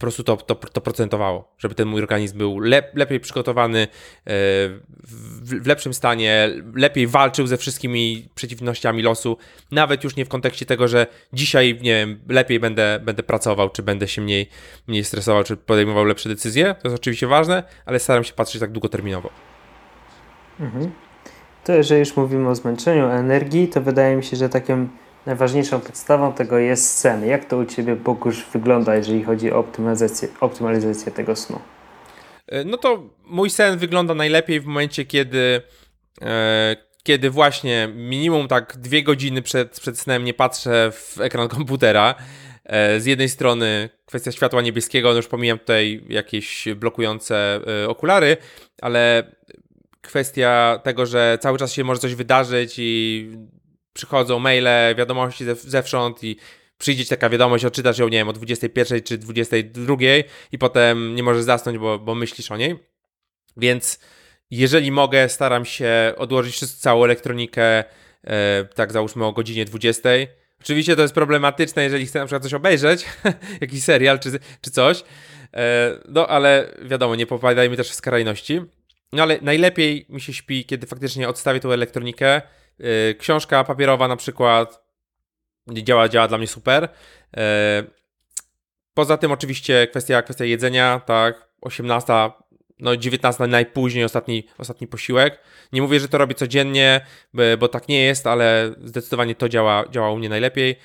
po prostu to, to, to procentowało, żeby ten mój organizm był lep, lepiej przygotowany, e, w, w, lepszym stanie, lepiej walczył ze wszystkimi przeciwnościami losu, nawet już nie w kontekście tego, że dzisiaj, nie wiem, lepiej będę, będę pracował, czy będę się mniej, mniej stresował, czy podejmował lepsze decyzje, to jest oczywiście ważne, ale staram się patrzeć tak długoterminowo. Mhm. To jeżeli już mówimy o zmęczeniu, energii, to wydaje mi się, że takim najważniejszą podstawą tego jest sen. Jak to u Ciebie, Bogusz, wygląda, jeżeli chodzi o optymalizację, optymalizację tego snu? E, no to mój sen wygląda najlepiej w momencie, kiedy, e, kiedy właśnie minimum tak dwie godziny przed, przed snem nie patrzę w ekran komputera. E, z jednej strony kwestia światła niebieskiego, no już pomijam tutaj jakieś blokujące e, okulary, ale kwestia tego, że cały czas się może coś wydarzyć i przychodzą maile, wiadomości zewsząd i przyjdzie taka wiadomość, odczytasz ją, nie wiem, o 21 czy 22 i potem nie możesz zasnąć, bo, bo myślisz o niej. Więc jeżeli mogę, staram się odłożyć całą elektronikę, e, tak załóżmy o godzinie 20. Oczywiście to jest problematyczne, jeżeli chcę na przykład coś obejrzeć, jakiś serial czy, czy coś, e, no ale wiadomo, nie popadajmy też w skrajności. No ale najlepiej mi się śpi, kiedy faktycznie odstawię tą elektronikę, Y, książka papierowa na przykład działa, działa dla mnie super. Y, poza tym oczywiście kwestia, kwestia jedzenia, tak, 18, no 19 najpóźniej ostatni, ostatni posiłek. Nie mówię, że to robię codziennie, bo tak nie jest, ale zdecydowanie to działa, działa u mnie najlepiej. Y,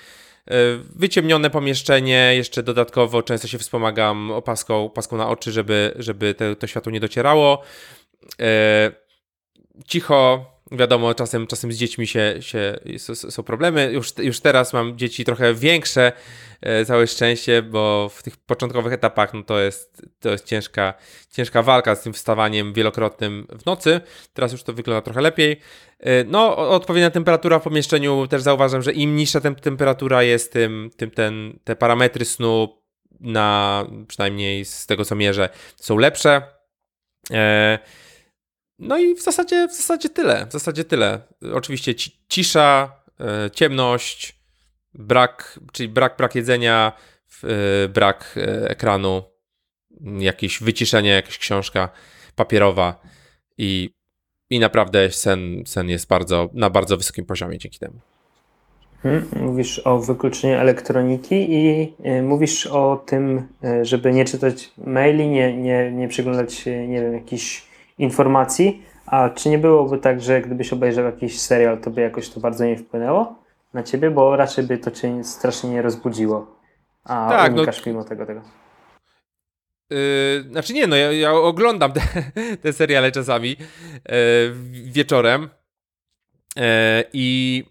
wyciemnione pomieszczenie, jeszcze dodatkowo często się wspomagam opaską, opaską na oczy, żeby, żeby te, to światło nie docierało. Cicho, Wiadomo, czasem, czasem z dziećmi się, się, są problemy. Już, już teraz mam dzieci trochę większe, e, całe szczęście, bo w tych początkowych etapach no to jest, to jest ciężka, ciężka walka z tym wstawaniem wielokrotnym w nocy. Teraz już to wygląda trochę lepiej. E, no, odpowiednia temperatura w pomieszczeniu też zauważam, że im niższa tem temperatura jest, tym, tym ten, te parametry snu na przynajmniej z tego co mierzę są lepsze. E, no i w zasadzie, w zasadzie tyle. W zasadzie tyle. Oczywiście cisza, e, ciemność, brak, czyli brak, brak jedzenia, e, brak e, ekranu, jakieś wyciszenie, jakaś książka. papierowa i, i naprawdę sen, sen jest bardzo, na bardzo wysokim poziomie dzięki temu. Hmm, mówisz o wykluczeniu elektroniki i mówisz o tym, żeby nie czytać maili, nie, nie, nie przeglądać, nie wiem, jakichś informacji. A czy nie byłoby tak, że gdybyś obejrzał jakiś serial, to by jakoś to bardzo nie wpłynęło na ciebie, bo raczej by to cię strasznie nie rozbudziło. A tak, unikasz no, mimo tego tego. Yy, znaczy nie, no ja, ja oglądam te, te, seriale czasami yy, wieczorem yy, i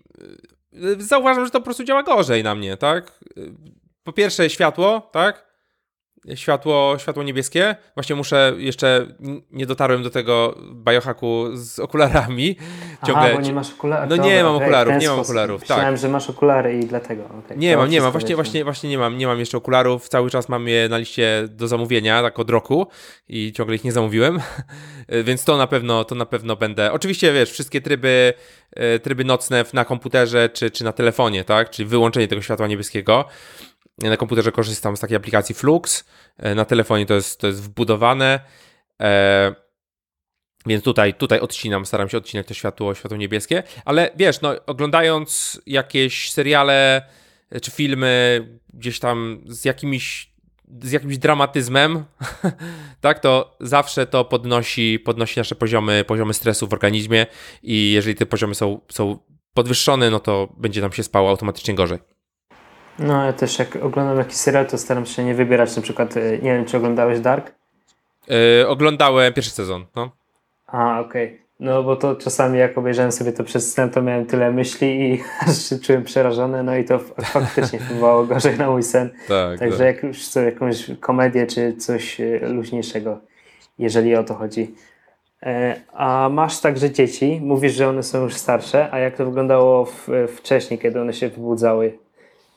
zauważam, że to po prostu działa gorzej na mnie, tak? Po pierwsze światło, tak? Światło, światło niebieskie. Właśnie muszę, jeszcze nie dotarłem do tego biohacku z okularami. Ciągle... Aha, bo nie masz okularów. No nie mam okularów, nie mam okularów. Myślałem, tak. że masz okulary i dlatego. Okay. Nie mam, nie mam, właśnie, właśnie, właśnie nie mam, nie mam jeszcze okularów. Cały czas mam je na liście do zamówienia, tak od roku i ciągle ich nie zamówiłem, więc to na pewno, to na pewno będę. Oczywiście, wiesz, wszystkie tryby, e, tryby nocne na komputerze czy, czy na telefonie, tak, czyli wyłączenie tego światła niebieskiego na komputerze korzystam z takiej aplikacji Flux, e, na telefonie to jest, to jest wbudowane. E, więc tutaj, tutaj odcinam, staram się odcinać to światło, światło niebieskie. Ale wiesz, no, oglądając jakieś seriale e, czy filmy gdzieś tam z jakimiś z jakimś dramatyzmem, tak, to zawsze to podnosi, podnosi nasze poziomy, poziomy stresu w organizmie i jeżeli te poziomy są, są podwyższone, no to będzie nam się spało automatycznie gorzej. No ja też jak oglądam jakiś serial, to staram się nie wybierać na przykład, e, nie wiem czy oglądałeś Dark? Yy, oglądałem pierwszy sezon, no. A, okej. Okay. No bo to czasami jak obejrzałem sobie to przez sen, to miałem tyle myśli i aż się czułem przerażony, no i to faktycznie wpływało gorzej na mój sen. Tak, Także tak. jak już chcę jakąś komedię czy coś e, luźniejszego, jeżeli o to chodzi. A masz także dzieci, mówisz, że one są już starsze, a jak to wyglądało w, wcześniej, kiedy one się wybudzały?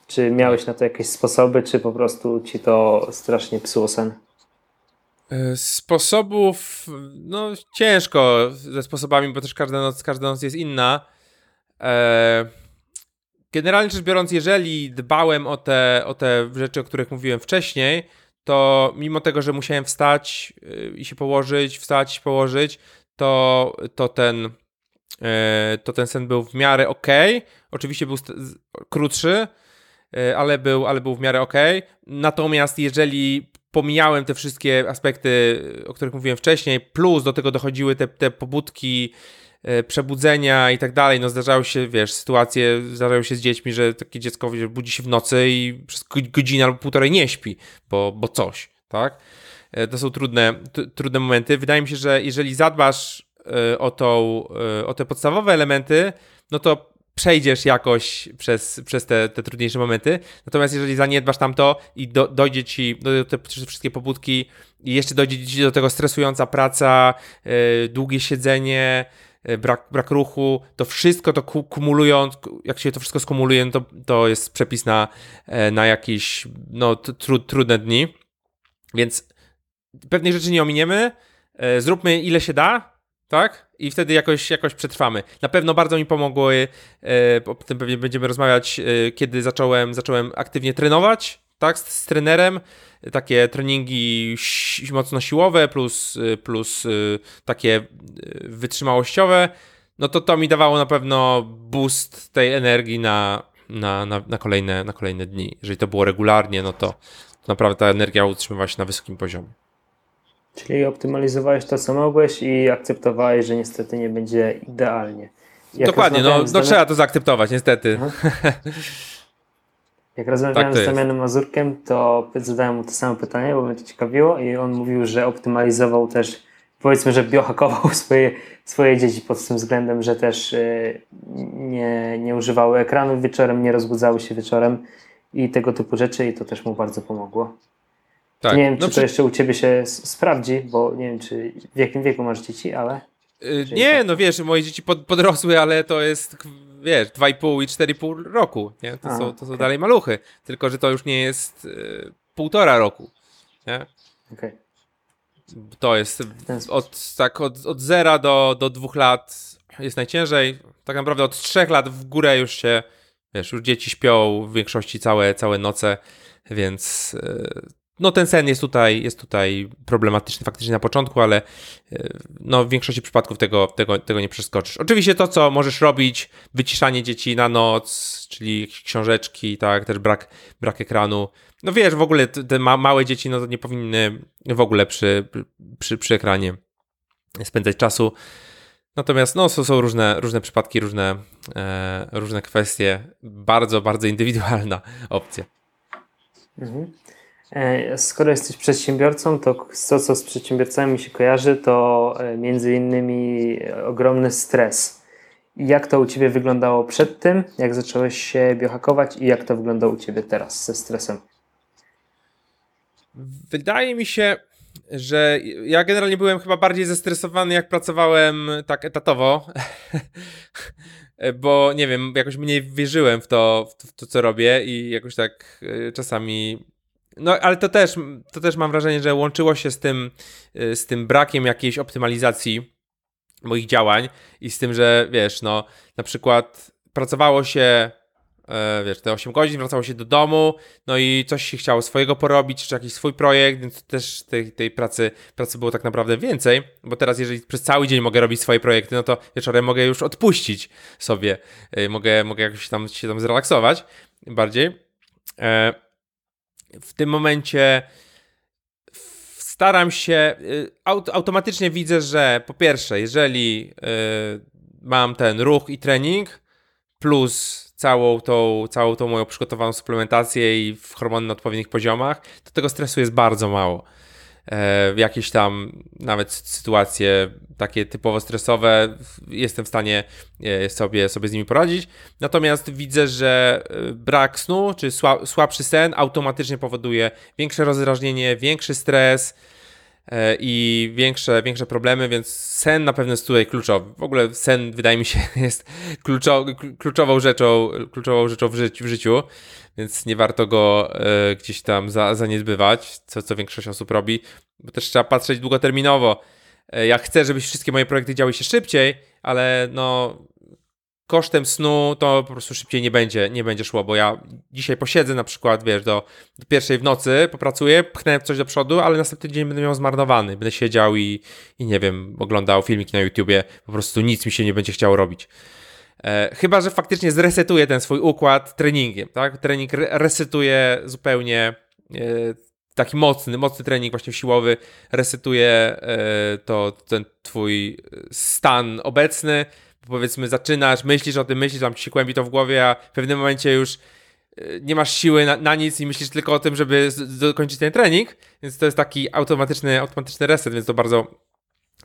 Czy miałeś na to jakieś sposoby, czy po prostu ci to strasznie psuło sen? E, sposobów, no ciężko ze sposobami, bo też każda noc, każda noc jest inna. E, generalnie rzecz biorąc, jeżeli dbałem o te, o te rzeczy, o których mówiłem wcześniej, to mimo tego, że musiałem wstać e, i się położyć, wstać położyć, to, to ten to ten sen był w miarę ok. Oczywiście był krótszy, ale był, ale był w miarę ok. Natomiast jeżeli pomijałem te wszystkie aspekty, o których mówiłem wcześniej, plus do tego dochodziły te, te pobudki, e, przebudzenia i tak dalej, no zdarzały się, wiesz, sytuacje, zdarzają się z dziećmi, że takie dziecko wiesz, budzi się w nocy i przez godzinę albo półtorej nie śpi, bo, bo coś, tak? E, to są trudne, trudne momenty. Wydaje mi się, że jeżeli zadbasz o, tą, o te podstawowe elementy, no to przejdziesz jakoś przez, przez te, te trudniejsze momenty. Natomiast jeżeli zaniedbasz tamto i do, dojdzie ci do te wszystkie pobudki i jeszcze dojdzie ci do tego stresująca praca, yy, długie siedzenie, yy, brak, brak ruchu, to wszystko to kumulując, jak się to wszystko skumuluje, no to, to jest przepis na, yy, na jakieś no, tru, trudne dni. Więc pewnej rzeczy nie ominiemy. Zróbmy ile się da, tak? I wtedy jakoś, jakoś przetrwamy. Na pewno bardzo mi pomogły, e, o tym pewnie będziemy rozmawiać, e, kiedy zacząłem, zacząłem aktywnie trenować, tak, z, z trenerem. Takie treningi mocno siłowe plus, e, plus takie wytrzymałościowe. No to to mi dawało na pewno boost tej energii na, na, na, na, kolejne, na kolejne dni. Jeżeli to było regularnie, no to, to naprawdę ta energia utrzymywała się na wysokim poziomie. Czyli optymalizowałeś to, co mogłeś i akceptowałeś, że niestety nie będzie idealnie. Jak Dokładnie, no, no trzeba to zaakceptować, niestety. Jak rozmawiałem tak z Damianem Mazurkiem, to zadałem mu to samo pytanie, bo mnie to ciekawiło i on mówił, że optymalizował też, powiedzmy, że biohakował swoje, swoje dzieci pod tym względem, że też y, nie, nie używały ekranów wieczorem, nie rozbudzały się wieczorem i tego typu rzeczy i to też mu bardzo pomogło. Tak. Nie wiem, no czy przy... to jeszcze u ciebie się sprawdzi, bo nie wiem, czy w jakim wieku masz dzieci, ale. Yy, nie, tak. no wiesz, moje dzieci pod, podrosły, ale to jest, wiesz, 2,5 i 4,5 roku. Nie? To, A, są, to są dalej maluchy. Tylko, że to już nie jest yy, półtora roku. Nie? Okay. To jest od, tak, od, od zera do, do dwóch lat jest najciężej. Tak naprawdę od trzech lat w górę już się, wiesz, już dzieci śpią w większości całe, całe noce, więc yy, no ten sen jest tutaj, jest tutaj problematyczny faktycznie na początku, ale e, no, w większości przypadków tego, tego, tego nie przeskoczysz. Oczywiście to, co możesz robić, wyciszanie dzieci na noc, czyli książeczki, tak, też brak, brak ekranu. No wiesz, w ogóle te ma małe dzieci no, nie powinny w ogóle przy, przy, przy ekranie spędzać czasu. Natomiast no, są, są różne, różne przypadki, różne, e, różne kwestie. Bardzo, bardzo indywidualna opcja. Mhm. E, skoro jesteś przedsiębiorcą, to to, co z przedsiębiorcami się kojarzy, to e, między innymi ogromny stres. Jak to u Ciebie wyglądało przed tym, jak zacząłeś się biohakować i jak to wygląda u Ciebie teraz ze stresem? Wydaje mi się, że ja generalnie byłem chyba bardziej zestresowany, jak pracowałem tak etatowo, bo nie wiem, jakoś mniej wierzyłem w to, w to, co robię i jakoś tak e, czasami no, ale to też, to też mam wrażenie, że łączyło się z tym, y, z tym brakiem jakiejś optymalizacji moich działań i z tym, że wiesz, no, na przykład pracowało się, e, wiesz, te 8 godzin, wracało się do domu, no i coś się chciało swojego porobić, czy jakiś swój projekt, więc też tej, tej pracy, pracy było tak naprawdę więcej, bo teraz jeżeli przez cały dzień mogę robić swoje projekty, no to wieczorem mogę już odpuścić sobie, e, mogę, mogę jakoś tam się tam zrelaksować bardziej. W tym momencie staram się, y, automatycznie widzę, że po pierwsze, jeżeli y, mam ten ruch i trening, plus całą tą, całą tą moją przygotowaną suplementację i hormony na odpowiednich poziomach, to tego stresu jest bardzo mało. E, jakieś tam nawet sytuacje takie typowo stresowe jestem w stanie e, sobie, sobie z nimi poradzić. Natomiast widzę, że e, brak snu czy słabszy sen automatycznie powoduje większe rozdrażnienie, większy stres i większe, większe problemy, więc sen na pewno jest tutaj kluczowy. W ogóle sen wydaje mi się jest kluczową rzeczą, kluczową rzeczą w, życiu, w życiu więc nie warto go e, gdzieś tam za, zaniedbywać, co, co większość osób robi, bo też trzeba patrzeć długoterminowo. E, ja chcę, żeby wszystkie moje projekty działy się szybciej, ale no kosztem snu to po prostu szybciej nie będzie, nie będzie szło, bo ja dzisiaj posiedzę na przykład, wiesz, do, do pierwszej w nocy, popracuję, pchnę coś do przodu, ale następny dzień będę miał zmarnowany. Będę siedział i, i nie wiem, oglądał filmiki na YouTubie, po prostu nic mi się nie będzie chciało robić. E, chyba, że faktycznie zresetuje ten swój układ treningiem, tak? Trening resetuje zupełnie e, taki mocny, mocny trening właśnie siłowy resetuje e, to ten twój stan obecny. Powiedzmy, zaczynasz, myślisz o tym, myślisz, tam ci się kłębi to w głowie, a w pewnym momencie już nie masz siły na, na, nic i myślisz tylko o tym, żeby dokończyć ten trening, więc to jest taki automatyczny, automatyczny reset, więc to bardzo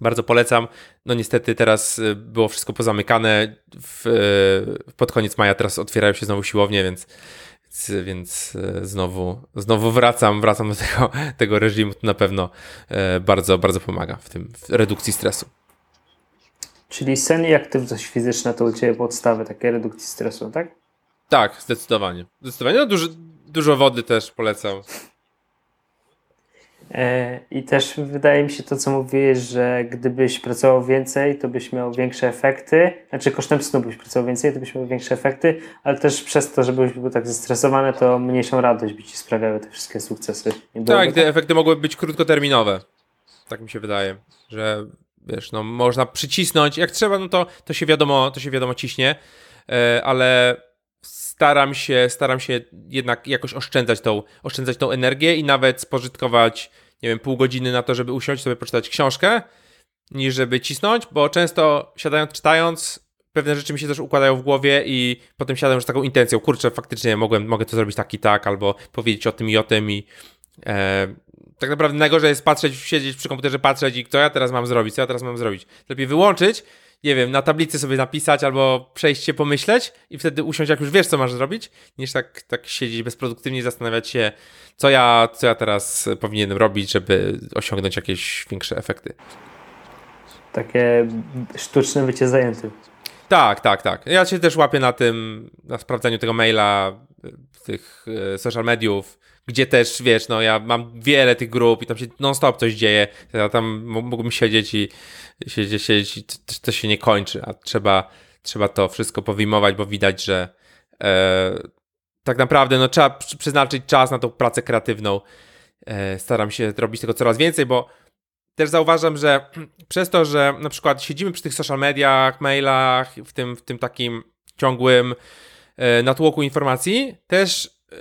bardzo polecam. No niestety teraz y, było wszystko pozamykane. W, y, pod koniec maja teraz otwierają się znowu siłownie, więc, więc znowu, znowu wracam, wracam do tego, tego reżimu. To na pewno bardzo, bardzo pomaga w tym w redukcji stresu. Czyli sen i aktywność fizyczna to u Ciebie podstawy takiej redukcji stresu, tak? Tak, zdecydowanie. Zdecydowanie. No, dużo, dużo wody też polecam. E, I też wydaje mi się to, co mówiłeś, że gdybyś pracował więcej, to byś miał większe efekty. Znaczy kosztem snu byś pracował więcej, to byś miał większe efekty, ale też przez to, żebyś był tak zestresowany, to mniejszą radość by ci sprawiały te wszystkie sukcesy. tak, te tak? efekty mogły być krótkoterminowe. Tak mi się wydaje, że wiesz, no można przycisnąć, jak trzeba, no to, to się wiadomo, to się wiadomo ciśnie, e, ale staram się, staram się jednak jakoś oszczędzać tą, oszczędzać tą energię i nawet spożytkować, nie wiem, pół godziny na to, żeby usiąść sobie poczytać książkę, niż żeby cisnąć, bo często siadając, czytając, pewne rzeczy mi się też układają w głowie i potem siadam już z taką intencją, kurczę, faktycznie mogłem, mogę to zrobić tak i tak, albo powiedzieć o tym i o tym i e, tak naprawdę najgorzej jest patrzeć, siedzieć przy komputerze, patrzeć i co ja teraz mam zrobić, co ja teraz mam zrobić. Lepiej wyłączyć, nie wiem, na tablicy sobie napisać albo przejść się pomyśleć i wtedy usiąść, jak już wiesz, co masz zrobić, niż tak, tak siedzieć bezproduktywnie i zastanawiać się, co ja, co ja teraz powinienem robić, żeby osiągnąć jakieś większe efekty. Takie sztuczne bycie zajętym. Tak, tak, tak. Ja się też łapię na tym, na sprawdzaniu tego maila, tych e, social mediów, gdzie też, wiesz, no ja mam wiele tych grup i tam się non-stop coś dzieje. Ja tam mógłbym siedzieć i siedzieć, siedzieć i to, się nie kończy, a trzeba, trzeba to wszystko powyjmować, bo widać, że e, tak naprawdę no, trzeba przeznaczyć czas na tą pracę kreatywną. e, staram się robić tego coraz więcej, bo też zauważam, że przez to, że na przykład siedzimy przy tych social mediach, mailach, w tym, w tym takim ciągłym e, natłoku informacji, też e,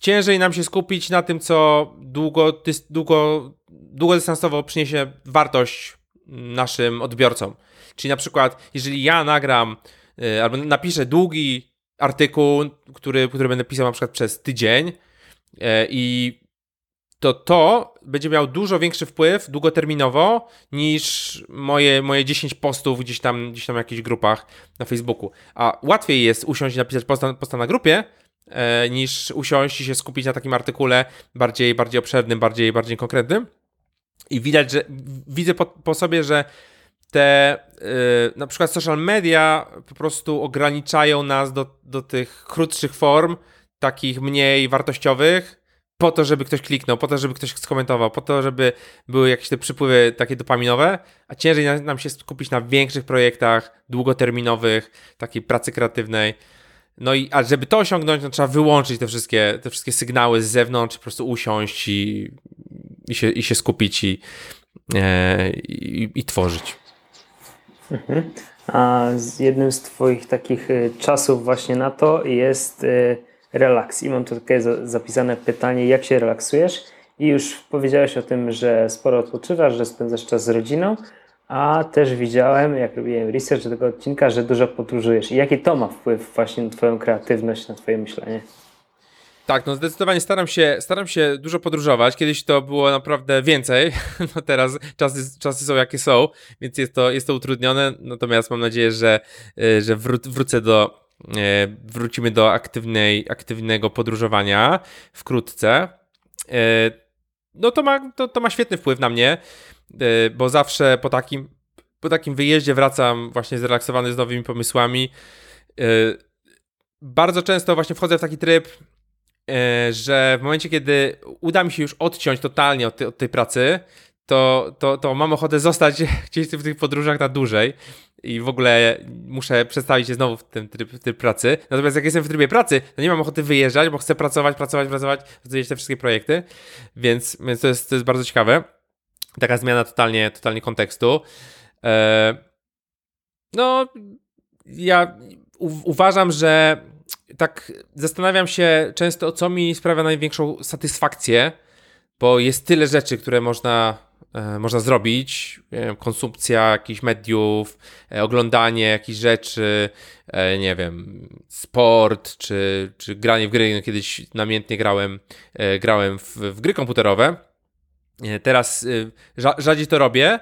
ciężej nam się skupić na tym, co długo, długo, długodystansowo przyniesie wartość naszym odbiorcom. Czyli na przykład, jeżeli ja nagram e, albo napiszę długi artykuł, który, który będę pisał na przykład przez tydzień i to to będzie miał dużo większy wpływ długoterminowo niż moje, moje 10 postów gdzieś tam, gdzieś tam w jakichś grupach na Facebooku. A łatwiej jest usiąść i napisać posta, posta na grupie, niż usiąść i się skupić na takim artykule bardziej, bardziej obszernym, bardziej, bardziej konkretnym. I widać, że widzę po, po sobie, że te yy, na przykład social media po prostu ograniczają nas do, do tych krótszych form, takich mniej wartościowych, po to, żeby ktoś kliknął, po to, żeby ktoś skomentował, po to, żeby były jakieś te przypływy takie dopaminowe, a ciężej nam się skupić na większych projektach, długoterminowych, takiej pracy kreatywnej. No i a żeby to osiągnąć, no trzeba wyłączyć te wszystkie, te wszystkie sygnały z zewnątrz, po prostu usiąść i, i, się, i się skupić i, e, i, i tworzyć. Mhm. A jednym z Twoich takich y, czasów właśnie na to jest y, relaks. I mam tu takie zapisane pytanie, jak się relaksujesz? I już powiedziałeś o tym, że sporo odpoczywasz, że spędzasz czas z rodziną, a też widziałem, jak robiłem research do tego odcinka, że dużo podróżujesz. I jaki to ma wpływ właśnie na Twoją kreatywność, na Twoje myślenie? Tak, no zdecydowanie staram się, staram się dużo podróżować. Kiedyś to było naprawdę więcej, no teraz czasy, czasy są jakie są, więc jest to, jest to utrudnione, natomiast mam nadzieję, że, y, że wró wrócę do, E, wrócimy do aktywnej, aktywnego podróżowania wkrótce. E, no to ma, to, to ma świetny wpływ na mnie, bo zawsze po takim, po takim wyjeździe wracam właśnie zrelaksowany z nowymi pomysłami. Bardzo często właśnie wchodzę w taki tryb, że w momencie, kiedy uda mi się już odciąć totalnie od, od tej pracy, to, to, to mam ochotę zostać gdzieś w tych podróżach na dłużej i w ogóle muszę przestawić się znowu w tym tryb, tryb, pracy. Natomiast jak jestem w trybie pracy, to nie mam ochoty wyjeżdżać, bo chcę pracować, pracować, pracować, rozwijać te wszystkie projekty, więc, więc to, jest, to jest bardzo ciekawe. Taka zmiana totalnie, totalnie kontekstu. E, no, ja uważam, że tak zastanawiam się często, co mi sprawia największą satysfakcję, bo jest tyle rzeczy, które można E, można zrobić. Konsumpcja jakichś mediów, e, oglądanie jakichś rzeczy, e, nie wiem, sport, czy, czy granie w gry. No, kiedyś namiętnie grałem, grałem w, w gry komputerowe. Teraz rzadziej to robię,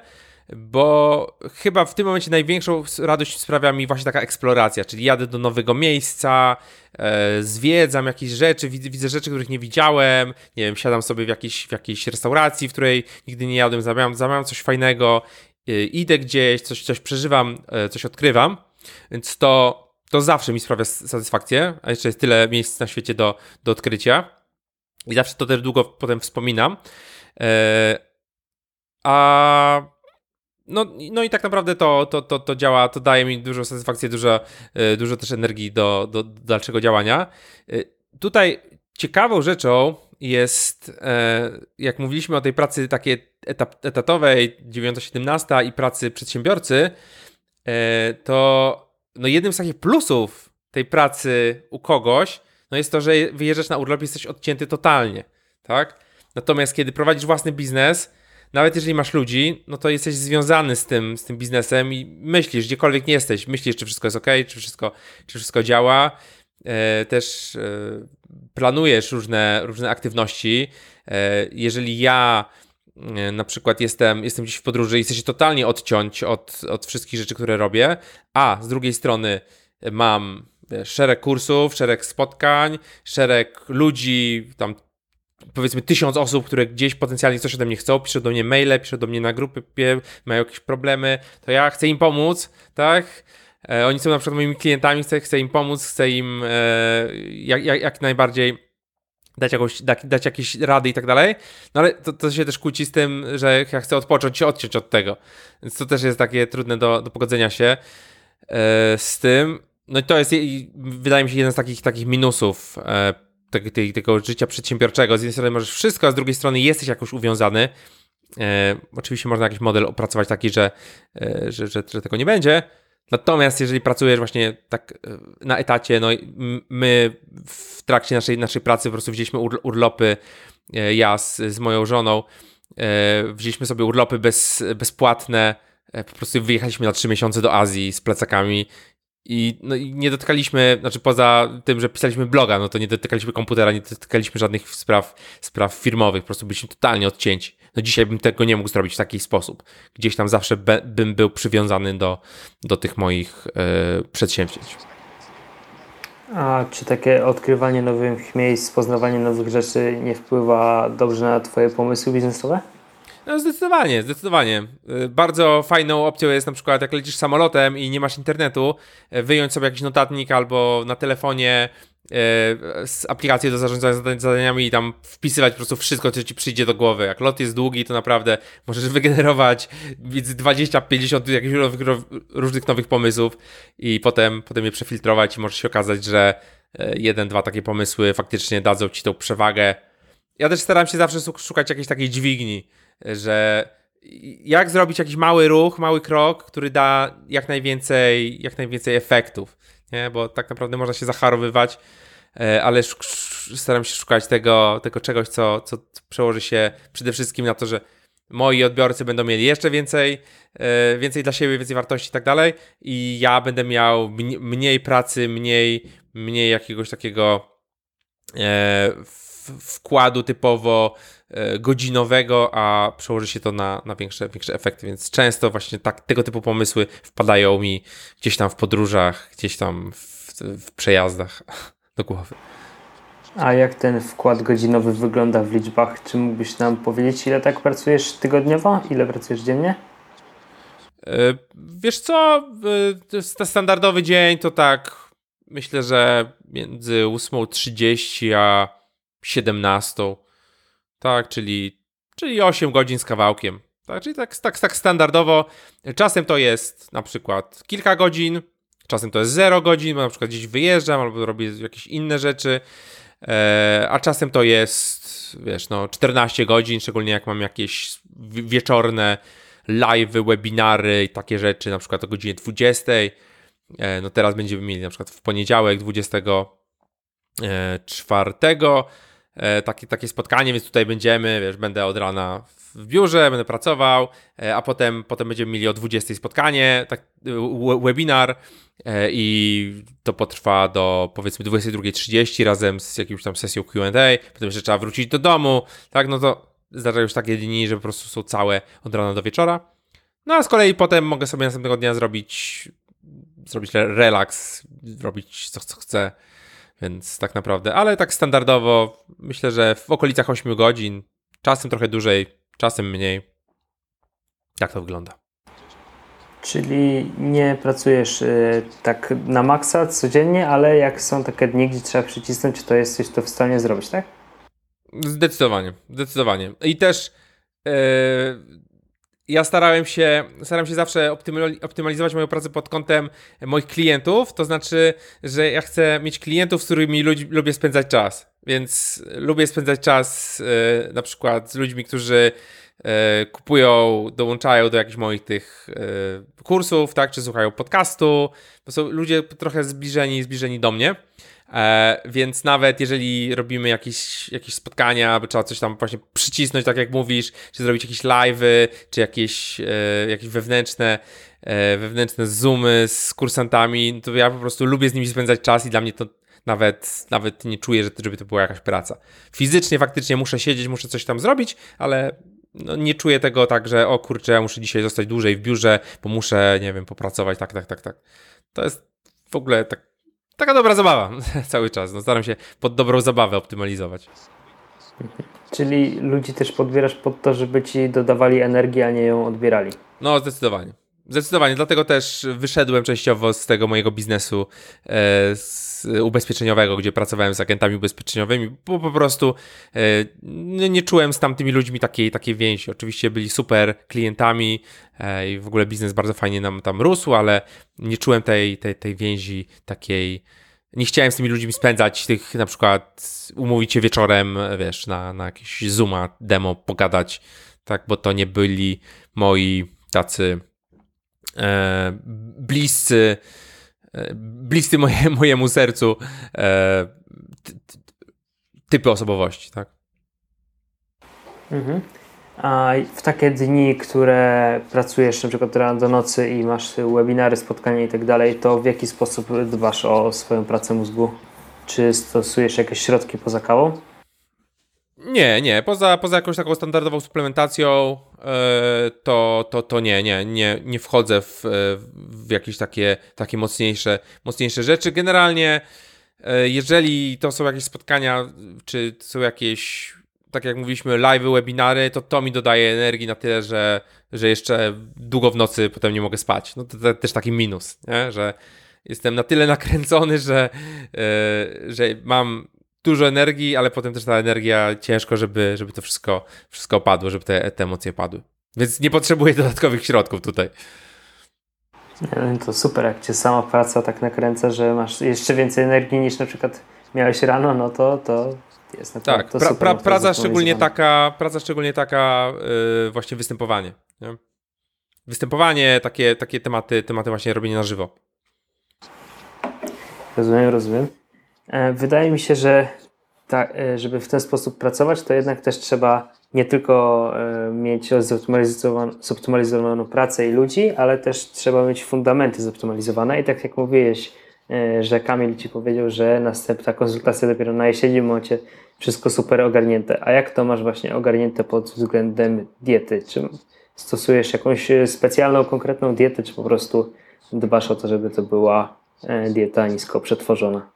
bo chyba w tym momencie największą radość sprawia mi właśnie taka eksploracja, czyli jadę do nowego miejsca, e, zwiedzam jakieś rzeczy, widzę, rzeczy, których nie widziałem, nie wiem, siadam sobie w jakiejś, w jakiejś restauracji, w której nigdy nie jadłem, zamawiam, zamawiam coś fajnego, e, idę gdzieś, coś, coś przeżywam, e, coś odkrywam, więc to, to zawsze mi sprawia satysfakcję, a jeszcze jest tyle miejsc na świecie do, do odkrycia i zawsze to też długo potem wspominam. E, a no, no i tak naprawdę to, to, to, to działa, to daje mi dużo satysfakcji, dużo, e, dużo też energii do, do, do dalszego działania. E, tutaj ciekawą rzeczą jest, jak mówiliśmy o tej pracy takiej etap, etatowej, 9-17 i pracy przedsiębiorcy, to no jednym z takich plusów tej pracy u kogoś, no jest to, że wyjeżdżasz na urlop i jesteś odcięty totalnie, tak? Natomiast kiedy prowadzisz własny biznes, nawet jeżeli masz ludzi, no to jesteś związany z tym, z tym biznesem i myślisz, gdziekolwiek nie jesteś, myślisz, czy wszystko jest ok, czy wszystko, czy wszystko działa. E, też e, planujesz różne, różne aktywności. E, jeżeli ja na przykład jestem, jestem gdzieś w podróży i chcę się totalnie odciąć od, od wszystkich rzeczy, które robię, a z drugiej strony mam szereg kursów, szereg spotkań, szereg ludzi, tam powiedzmy tysiąc osób, które gdzieś potencjalnie coś ode mnie chcą, piszą do mnie maile, piszą do mnie na grupy, mają jakieś problemy, to ja chcę im pomóc, tak? E, oni są na przykład moimi klientami, chcę, chcę im pomóc, chcę im e, jak, jak, jak najbardziej dać, jakąś, dać, dać jakieś rady i tak dalej, no ale to, to się też kłóci z tym, że ja chcę odpocząć się odciąć od tego, więc to też jest takie trudne do, do pogodzenia się e, z tym. No i to jest, wydaje mi się, jeden z takich, takich minusów e, tego, tego życia przedsiębiorczego. Z jednej strony możesz wszystko, a z drugiej strony jesteś jakoś uwiązany. E, oczywiście można jakiś model opracować taki, że, e, że, że, że, tego nie będzie. Natomiast jeżeli pracujesz właśnie tak e, na etacie, no my w trakcie naszej, naszej pracy po prostu wzięliśmy urlopy, e, ja z, z moją żoną, e, wzięliśmy sobie urlopy bez, bezpłatne, po prostu wyjechaliśmy na trzy miesiące do Azji z plecakami i, no, i nie dotykaliśmy, znaczy poza tym, że pisaliśmy bloga, no to nie dotykaliśmy komputera, nie dotykaliśmy żadnych spraw, spraw firmowych, po prostu byliśmy totalnie odcięci. No dzisiaj bym tego nie mógł zrobić w taki sposób. Gdzieś tam zawsze be, bym był przywiązany do, do tych moich e, przedsięwzięć. A czy takie odkrywanie nowych miejsc, poznawanie nowych rzeczy nie wpływa dobrze na Twoje pomysły biznesowe? No zdecydowanie, zdecydowanie. Y, bardzo fajną opcją jest na przykład jak lecisz samolotem i nie masz internetu, y, wyjąć sobie jakiś notatnik albo na telefonie z aplikacji do zarządzania zadaniami i tam wpisywać po prostu wszystko, co ci przyjdzie do głowy. Jak lot jest długi, to naprawdę możesz wygenerować 20-50 jakichś nowych, różnych nowych pomysłów i potem, potem je przefiltrować i może się okazać, że jeden, dwa takie pomysły faktycznie dadzą ci tą przewagę. Ja też staram się zawsze szukać jakiejś takiej dźwigni, że jak zrobić jakiś mały ruch, mały krok, który da jak najwięcej, jak najwięcej efektów nie? bo tak naprawdę można się zacharowywać, e, ale staram się szukać tego, tego czegoś, co, co przełoży się przede wszystkim na to, że moi odbiorcy będą mieli jeszcze więcej, e, więcej dla siebie, więcej wartości i tak dalej i ja będę miał mniej pracy, mniej, mniej jakiegoś takiego e, wkładu typowo godzinowego, a przełoży się to na, na większe, większe efekty, więc często właśnie tak, tego typu pomysły wpadają mi gdzieś tam w podróżach, gdzieś tam w, w przejazdach do głowy. A jak ten wkład godzinowy wygląda w liczbach? Czy mógłbyś nam powiedzieć, ile tak pracujesz tygodniowo? Ile pracujesz dziennie? Wiesz co, standardowy dzień to tak myślę, że między 8.30 a 17. Tak, czyli, czyli 8 godzin z kawałkiem. Tak, czyli tak, tak, tak standardowo. Czasem to jest na przykład kilka godzin, czasem to jest 0 godzin, bo na przykład gdzieś wyjeżdżam albo robię jakieś inne rzeczy, e, a czasem to jest, wiesz, no 14 godzin, szczególnie jak mam jakieś wieczorne live, webinary i takie rzeczy, na przykład o godzinie 20. E, no teraz będziemy mieli na przykład w poniedziałek 24 e, takie, spotkanie, więc tutaj będziemy, wiesz, będę od rana w biurze, będę pracował, e, a potem, potem będziemy mieli o 20 spotkanie, tak, webinar e, i to potrwa do powiedzmy 22.30 razem z jakimś tam sesją Q&A, potem jeszcze trzeba wrócić do domu, tak, no to zdarzają się takie dni, że po prostu są całe od rana do wieczora. No a z kolei potem mogę sobie następnego dnia zrobić zrobić relaks, robić co, co chcę, więc tak naprawdę, ale tak standardowo myślę, że w okolicach 8 godzin, czasem trochę dłużej, czasem mniej. Jak to wygląda? Czyli nie pracujesz y, tak na maksa codziennie, ale jak są takie dni, gdzie trzeba przycisnąć, to jesteś to w stanie zrobić, tak? Zdecydowanie, zdecydowanie. I też yy, ja starałem się, staram się zawsze optymalizować moją pracę pod kątem moich klientów, to znaczy, że ja chcę mieć klientów, z którymi ludzi, lubię spędzać czas. Więc lubię spędzać czas e, na przykład z ludźmi, którzy e, kupują, dołączają do jakichś moich tych e, kursów, tak, czy słuchają podcastu. To są ludzie trochę zbliżeni, zbliżeni do mnie. E, więc nawet jeżeli robimy jakieś, jakieś spotkania, by trzeba coś tam właśnie przycisnąć, tak jak mówisz, czy zrobić jakieś live'y, czy jakieś, e, jakieś wewnętrzne, e, wewnętrzne zoomy z kursantami, to ja po prostu lubię z nimi spędzać czas i dla mnie to nawet, nawet nie czuję, że, żeby to była jakaś praca. Fizycznie faktycznie muszę siedzieć, muszę coś tam zrobić, ale no, nie czuję tego tak, że o kurczę, ja muszę dzisiaj zostać dłużej w biurze, bo muszę, nie wiem, popracować, tak, tak, tak, tak. To jest w ogóle tak taka dobra zabawa cały czas. No, staram się pod dobrą zabawę optymalizować. Czyli ludzi też podbierasz pod to, żeby ci dodawali energię, a nie ją odbierali. No, zdecydowanie. Zdecydowanie, dlatego też wyszedłem częściowo z tego mojego biznesu e, ubezpieczeniowego, gdzie pracowałem z agentami ubezpieczeniowymi, bo po prostu e, nie czułem z tamtymi ludźmi takiej, takiej więzi. Oczywiście byli super klientami e, i w ogóle biznes bardzo fajnie nam tam rósł, ale nie czułem tej, tej, tej więzi takiej nie chciałem z tymi ludźmi spędzać tych na przykład umówić się wieczorem, wiesz, na, na jakieś Zooma, demo, pogadać, tak, bo to nie byli moi tacy bliscy, e, bliscy moje, mojemu sercu e, typy osobowości, tak. Mhm. A w takie dni, które pracujesz na przykład rano do nocy i masz webinary, spotkania i tak dalej, to w jaki sposób dbasz o swoją pracę mózgu? Czy stosujesz jakieś środki poza kawą? Nie, nie. Poza, poza jakąś taką standardową suplementacją, yy, to, to, to nie, nie, nie, nie wchodzę w, w jakieś takie, takie mocniejsze, mocniejsze rzeczy. Generalnie, yy, jeżeli to są jakieś spotkania, czy są jakieś tak jak mówiliśmy, live, webinary, to to mi dodaje energii na tyle, że, że jeszcze długo w nocy potem nie mogę spać. No to, to też taki minus, nie? że jestem na tyle nakręcony, że, że mam dużo energii, ale potem też ta energia ciężko, żeby, żeby to wszystko, wszystko padło, żeby te, te emocje padły. Więc nie potrzebuję dodatkowych środków tutaj. To super, jak cię sama praca tak nakręca, że masz jeszcze więcej energii niż na przykład miałeś rano, no to, to jest tak, to pra, super, pra, praca, szczególnie taka, praca szczególnie taka yy, właśnie występowanie. Nie? Występowanie, takie, takie tematy, tematy właśnie robienie na żywo. Rozumiem, rozumiem. E, wydaje mi się, że ta, e, żeby w ten sposób pracować, to jednak też trzeba nie tylko e, mieć zoptymalizowaną, zoptymalizowaną pracę i ludzi, ale też trzeba mieć fundamenty zoptymalizowane. I tak jak mówiłeś, że Kamil ci powiedział, że następna konsultacja dopiero na jesieni macie wszystko super ogarnięte. A jak to masz właśnie ogarnięte pod względem diety? Czy stosujesz jakąś specjalną, konkretną dietę, czy po prostu dbasz o to, żeby to była dieta nisko przetworzona?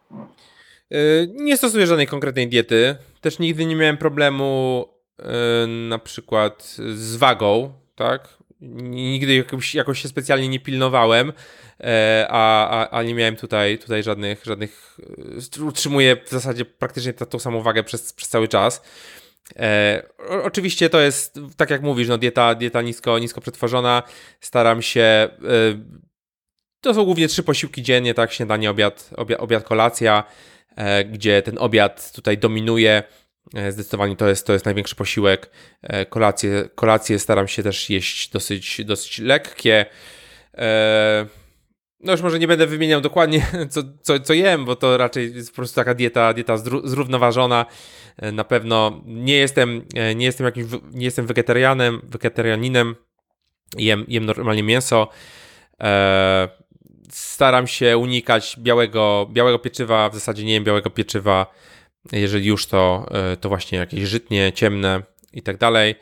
Y, nie stosuję żadnej konkretnej diety. Też nigdy nie miałem problemu y, na przykład z wagą, tak? Nigdy jakoś, jakoś się specjalnie nie pilnowałem, e, a, a, a nie miałem tutaj, tutaj żadnych, żadnych. Y, utrzymuję w zasadzie praktycznie tą samą wagę przez, przez cały czas. E, oczywiście to jest, tak jak mówisz, no dieta, dieta nisko, nisko przetworzona. Staram się. E, to są głównie trzy posiłki dziennie, tak? Śniadanie, obiad, obiad, obiad kolacja. E, gdzie ten obiad tutaj dominuje. E, zdecydowanie to jest, to jest największy posiłek. E, kolacje, kolacje staram się też jeść dosyć, dosyć lekkie. No już może nie będę wymieniał dokładnie, co, co, co jem, bo to raczej jest po prostu taka dieta, dieta zrównoważona. Na pewno nie jestem, nie jestem jakimś, nie jestem wegetarianem, wegetarianinem. Jem, jem normalnie mięso staram się unikać białego, białego pieczywa, w zasadzie nie jem białego pieczywa, jeżeli już to, e, to właśnie jakieś żytnie, ciemne i tak dalej.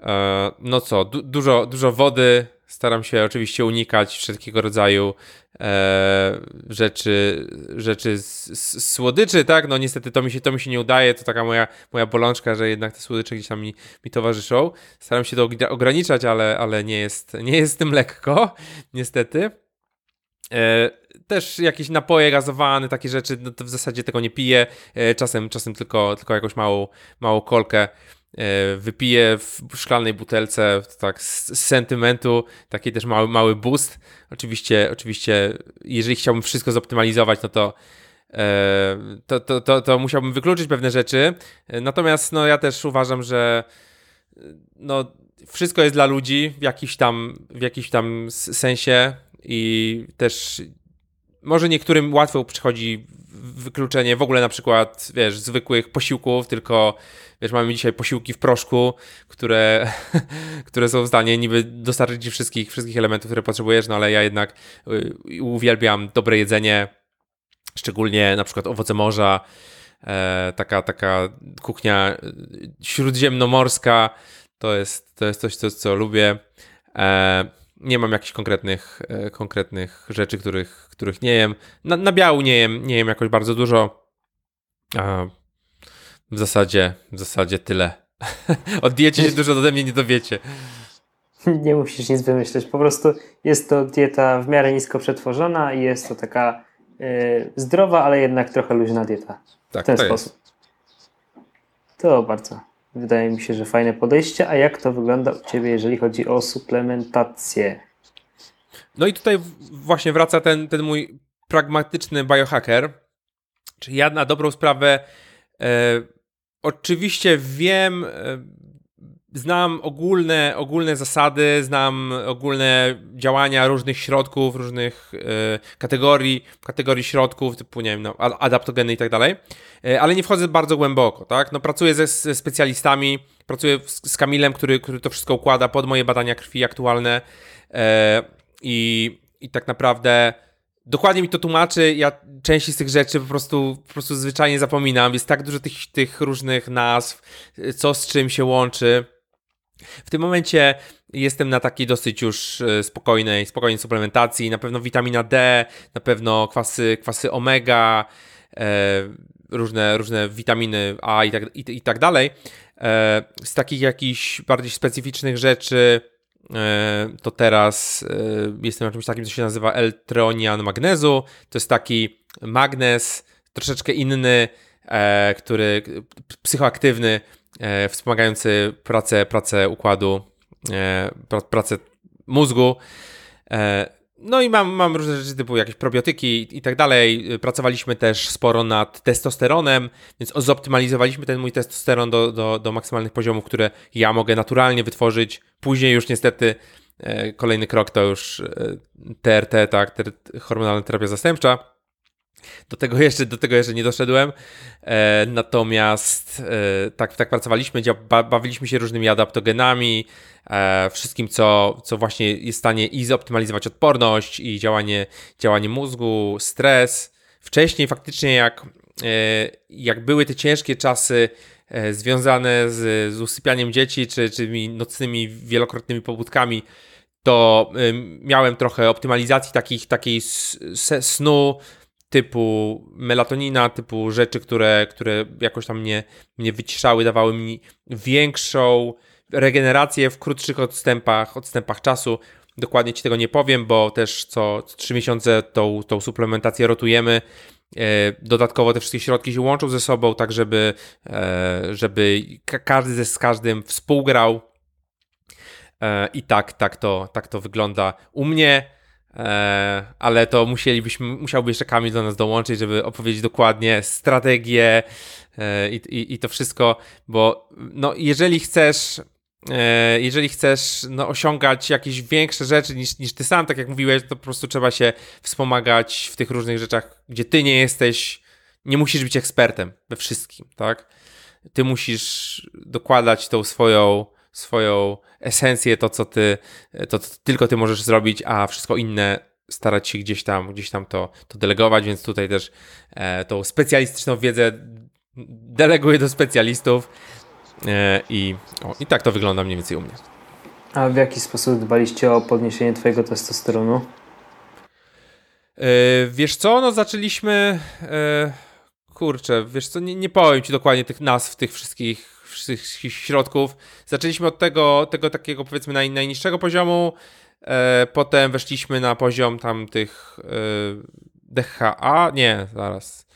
E, no co, du dużo, dużo wody, staram się oczywiście unikać wszelkiego rodzaju e, rzeczy, rzeczy z, z, słodyczy, tak? No niestety to mi się, to mi się nie udaje, to taka moja, moja bolączka, że jednak te słodycze gdzieś tam mi, mi towarzyszą. Staram się to ograniczać, ale, ale nie, jest, nie jest tym lekko, niestety. E, też jakieś napoje gazowane, takie rzeczy, no to w zasadzie tego nie piję. E, czasem, czasem tylko, tylko jakąś małą, małą kolkę e, wypiję w szklanej butelce, tak z, sentymentu, taki też mały, mały boost. Oczywiście, oczywiście, jeżeli chciałbym wszystko zoptymalizować, no to to, to, to, to musiałbym wykluczyć pewne rzeczy. Natomiast no, ja też uważam, że no, wszystko jest dla ludzi w jakimś tam, w jakimś tam sensie i też może niektórym łatwo przychodzi wykluczenie w ogóle na przykład, wiesz, zwykłych posiłków, tylko wiesz, mamy dzisiaj posiłki w proszku, które, które są w stanie niby dostarczyć ci wszystkich, wszystkich elementów, które potrzebujesz, no ale ja jednak y, uwielbiam dobre jedzenie, szczególnie na przykład owoce morza, e, taka, taka kuchnia śródziemnomorska, to jest, to jest coś, co, co lubię. Nie mam jakichś konkretnych, e, konkretnych rzeczy, których, których nie jem. Na, na biału nie jem, nie jem jakoś bardzo dużo. A w zasadzie, w zasadzie tyle. Od diecie się dużo ode mnie nie dowiecie. Nie musisz nic wymyśleć. Po prostu jest to dieta w miarę nisko przetworzona i jest to taka y, zdrowa, ale jednak trochę luźna dieta. Tak, w ten sposób. Jest. To bardzo. Wydaje mi się, że fajne podejście. A jak to wygląda u Ciebie, jeżeli chodzi o suplementację? No i tutaj właśnie wraca ten, ten mój pragmatyczny biohacker, Czy ja na dobrą sprawę e, oczywiście wiem, e, znam ogólne, ogólne zasady, znam ogólne działania różnych środków, różnych e, kategorii, kategorii środków, typu, nie wiem, no, adaptogeny i tak dalej, e, ale nie wchodzę bardzo głęboko, tak? No, pracuję ze, ze specjalistami, pracuję z, z Kamilem, który, który to wszystko układa pod moje badania krwi aktualne e, i, i tak naprawdę dokładnie mi to tłumaczy, ja części z tych rzeczy po prostu, po prostu zwyczajnie zapominam, jest tak dużo tych, tych różnych nazw, co z czym się łączy, w tym momencie jestem na takiej dosyć już e, spokojnej, spokojnej suplementacji. Na pewno witamina D, na pewno kwasy, kwasy omega, e, różne, różne witaminy A i tak, i, i tak dalej. E, z takich jakichś bardziej specyficznych rzeczy e, to teraz e, jestem na czymś takim, co się nazywa L-treonian magnezu. To jest taki magnez troszeczkę inny, e, który psychoaktywny, wspomagający pracę, pracę układu, e, pracę mózgu. E, no i mam, mam różne rzeczy typu jakieś probiotyki i tak dalej. Pracowaliśmy też sporo nad testosteronem, więc zoptymalizowaliśmy ten mój testosteron do, do, do maksymalnych poziomów, które ja mogę naturalnie wytworzyć. Później już niestety e, kolejny krok to już TRT, e, tak, hormonalna terapia zastępcza. Do tego jeszcze, do tego jeszcze nie doszedłem. E, natomiast e, tak, tak pracowaliśmy, bawiliśmy się różnymi adaptogenami, e, wszystkim, co, co właśnie jest w stanie i zoptymalizować odporność, i działanie, działanie mózgu, stres. Wcześniej faktycznie, jak, e, jak były te ciężkie czasy e, związane z, z usypianiem dzieci, czy, czy nocnymi wielokrotnymi pobudkami, to e, miałem trochę optymalizacji takich, takiej snu, typu melatonina, typu rzeczy, które, które jakoś tam mnie, mnie wyciszały, dawały mi większą regenerację w krótszych odstępach, odstępach czasu. Dokładnie Ci tego nie powiem, bo też co, 3 miesiące tą, tą suplementację rotujemy. E, dodatkowo te wszystkie środki się łączą ze sobą, tak żeby, e, żeby każdy z każdym współgrał. E, I tak, tak, to, tak to wygląda u mnie. E, ale to musielibyśmy, musiałby jeszcze Kamil do nas dołączyć, żeby opowiedzieć dokładnie strategię e, i, i, i to wszystko, bo no, jeżeli chcesz e, jeżeli chcesz no, osiągać jakieś większe rzeczy niż, niż ty sam, tak jak mówiłeś, to po prostu trzeba się wspomagać w tych różnych rzeczach, gdzie ty nie jesteś, nie musisz być ekspertem we wszystkim, tak? Ty musisz dokładać tą swoją swoją esencję, to co ty, to, tylko ty możesz zrobić, a wszystko inne starać się gdzieś tam, gdzieś tam to, to delegować, więc tutaj też e, tą specjalistyczną wiedzę deleguję do specjalistów e, i, o, i tak to wygląda mniej więcej u mnie. A w jaki sposób dbaliście o podniesienie twojego testosteronu? E, wiesz co, no zaczęliśmy e, kurczę, wiesz co, nie, nie powiem ci dokładnie tych nazw tych wszystkich wszystkich środków. Zaczęliśmy od tego, tego takiego powiedzmy naj, najniższego poziomu, e, potem weszliśmy na poziom tam tych e, DHA, nie, zaraz.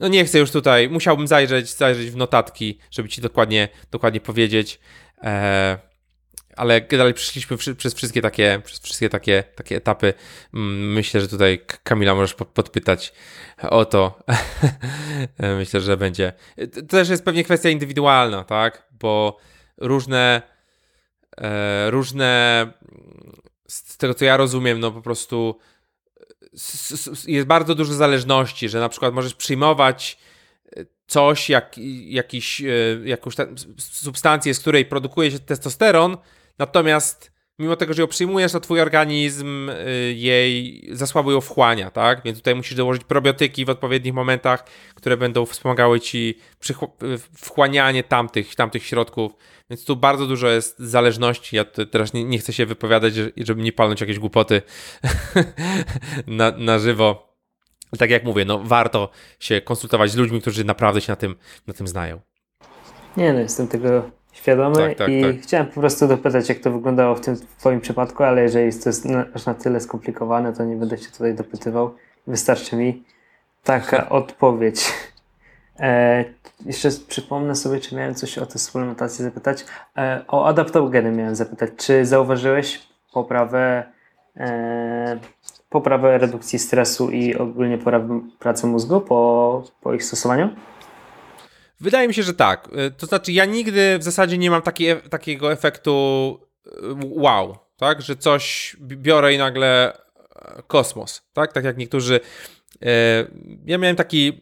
No nie chcę już tutaj, musiałbym zajrzeć, zajrzeć w notatki, żeby ci dokładnie, dokładnie powiedzieć. E, ale dalej przeszliśmy przez wszystkie takie, przez wszystkie takie, takie etapy. Mm, myślę, że tutaj Kamila możesz podpytać o to. Myślę, że będzie. To też jest pewnie kwestia indywidualna, tak? Bo różne, e, różne, z tego co ja rozumiem, no po prostu jest bardzo dużo zależności, że na przykład możesz przyjmować e, coś, jak, jakiś, e, jakąś substancję, z której produkuje się testosteron, Natomiast mimo tego, że ją przyjmujesz, to twój organizm y, jej za słabo ją wchłania, tak? Więc tutaj musisz dołożyć probiotyki w odpowiednich momentach, które będą wspomagały ci wchłanianie tamtych, tamtych środków. Więc tu bardzo dużo jest zależności. Ja teraz nie, nie chcę się wypowiadać, żeby nie palnąć jakieś głupoty na, na żywo. Tak jak mówię, no warto się konsultować z ludźmi, którzy naprawdę się na tym, na tym znają. Nie no, jestem tego świadomy tak, tak, i tak. chciałem po prostu dopytać, jak to wyglądało w tym Twoim przypadku, ale jeżeli to jest na, aż na tyle skomplikowane, to nie będę się tutaj dopytywał. Wystarczy mi taka odpowiedź. E, jeszcze przypomnę sobie, czy miałem coś o tej suplementacji zapytać. E, o adaptogeny miałem zapytać. Czy zauważyłeś poprawę e, poprawę redukcji stresu i ogólnie poprawę pracy mózgu po, po ich stosowaniu? Wydaje mi się, że tak. Y, to znaczy, ja nigdy w zasadzie nie mam taki, takiego efektu y, wow, tak? Że coś biorę i nagle e, kosmos, tak? Tak jak niektórzy. E, ja miałem taki,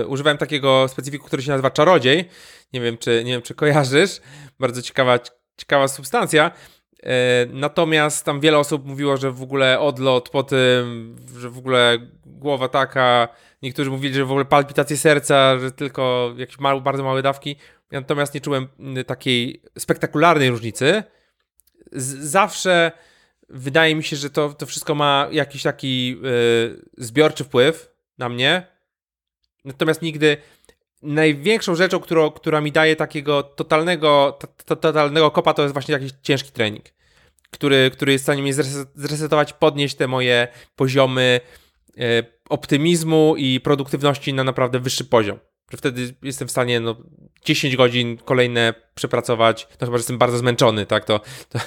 e, używałem takiego specyfiku, który się nazywa czarodziej. Nie wiem, czy, nie wiem, czy kojarzysz. Bardzo ciekawa, ciekawa substancja. Natomiast tam wiele osób mówiło, że w ogóle odlot po tym, że w ogóle głowa taka, Niektórzy mówili, że w ogóle palpitacje serca, że tylko jakieś bardzo małe dawki. Natomiast nie czułem mm, takiej spektakularnej różnicy. Z zawsze wydaje mi się, że to, to wszystko ma jakiś taki yy, zbiorczy wpływ na mnie. Natomiast nigdy największą rzeczą, którą, która mi daje takiego totalnego, to, totalnego kopa, to jest właśnie jakiś ciężki trening, który, który jest w stanie mnie zresetować, podnieść te moje poziomy E, optymizmu i produktywności na naprawdę wyższy poziom. Że wtedy jestem w stanie no, 10 godzin kolejne przepracować, no chyba, że jestem bardzo zmęczony, tak, to, to,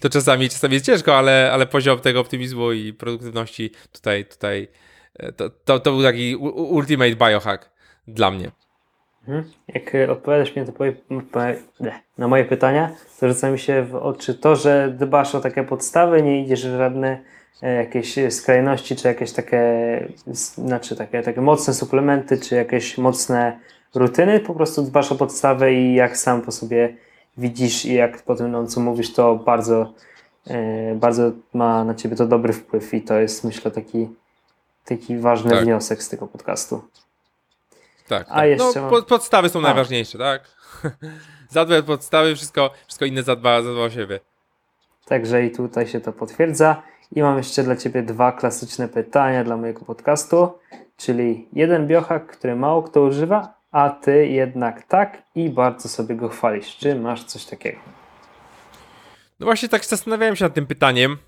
to czasami, czasami jest ciężko, ale, ale poziom tego optymizmu i produktywności tutaj, tutaj e, to, to, to był taki ultimate biohack dla mnie. Mhm. Jak e, odpowiadasz mi na moje pytania, to rzuca mi się w oczy to, że dbasz o takie podstawy, nie idziesz w żadne E, jakieś skrajności, czy jakieś takie, znaczy takie, takie mocne suplementy, czy jakieś mocne rutyny, po prostu dbasz o podstawę i jak sam po sobie widzisz i jak po tym, no, co mówisz, to bardzo, e, bardzo ma na ciebie to dobry wpływ i to jest myślę taki, taki ważny tak. wniosek z tego podcastu. Tak, A tak. Jeszcze no, podstawy są A. najważniejsze, tak? zadbaj o podstawy, wszystko, wszystko inne zadba, zadba o siebie. Także i tutaj się to potwierdza. I mam jeszcze dla Ciebie dwa klasyczne pytania dla mojego podcastu, czyli jeden biohack, który mało kto używa, a Ty jednak tak i bardzo sobie go chwalisz. Czy masz coś takiego? No właśnie tak zastanawiałem się nad tym pytaniem,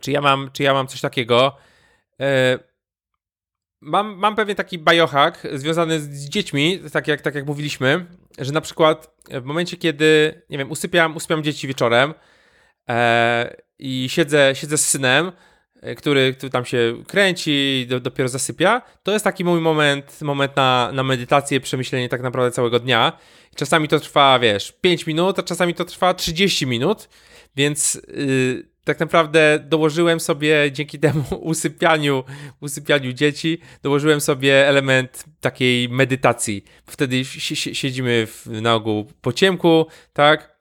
czy ja mam, czy ja mam coś takiego. E, mam, mam pewien taki biohack związany z dziećmi, tak jak, tak jak mówiliśmy, że na przykład w momencie, kiedy, nie wiem, usypiam, usypiam dzieci wieczorem, e, i siedzę, siedzę z synem, e, który, który tam się kręci i do, dopiero zasypia, to jest taki mój moment, moment na, na medytację, przemyślenie tak naprawdę całego dnia. Czasami to trwa, wiesz, 5 minut, a czasami to trwa 30 minut, więc yy, tak naprawdę dołożyłem sobie dzięki temu usypianiu, usypianiu dzieci, dołożyłem sobie element takiej medytacji. Wtedy siedzimy w, na ogół po ciemku, tak?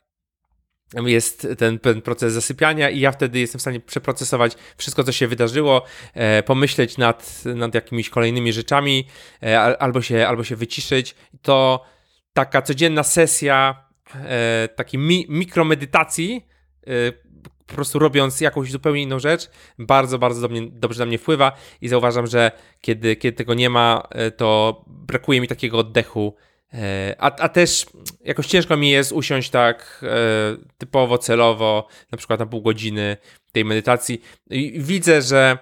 jest ten, ten, proces zasypiania i ja wtedy jestem w stanie przeprocesować wszystko, co się wydarzyło, e, pomyśleć nad, nad jakimiś kolejnymi rzeczami, e, albo, się, albo się wyciszyć. To taka codzienna sesja e, takiej mi, mikromedytacji, e, po prostu robiąc jakąś zupełnie inną rzecz, bardzo, bardzo do mnie, dobrze na mnie wpływa i zauważam, że kiedy, kiedy tego nie ma, e, to brakuje mi takiego oddechu E, a, a też jakoś ciężko mi jest usiąść tak e, typowo, celowo, na przykład na pół godziny tej medytacji. Widzę, że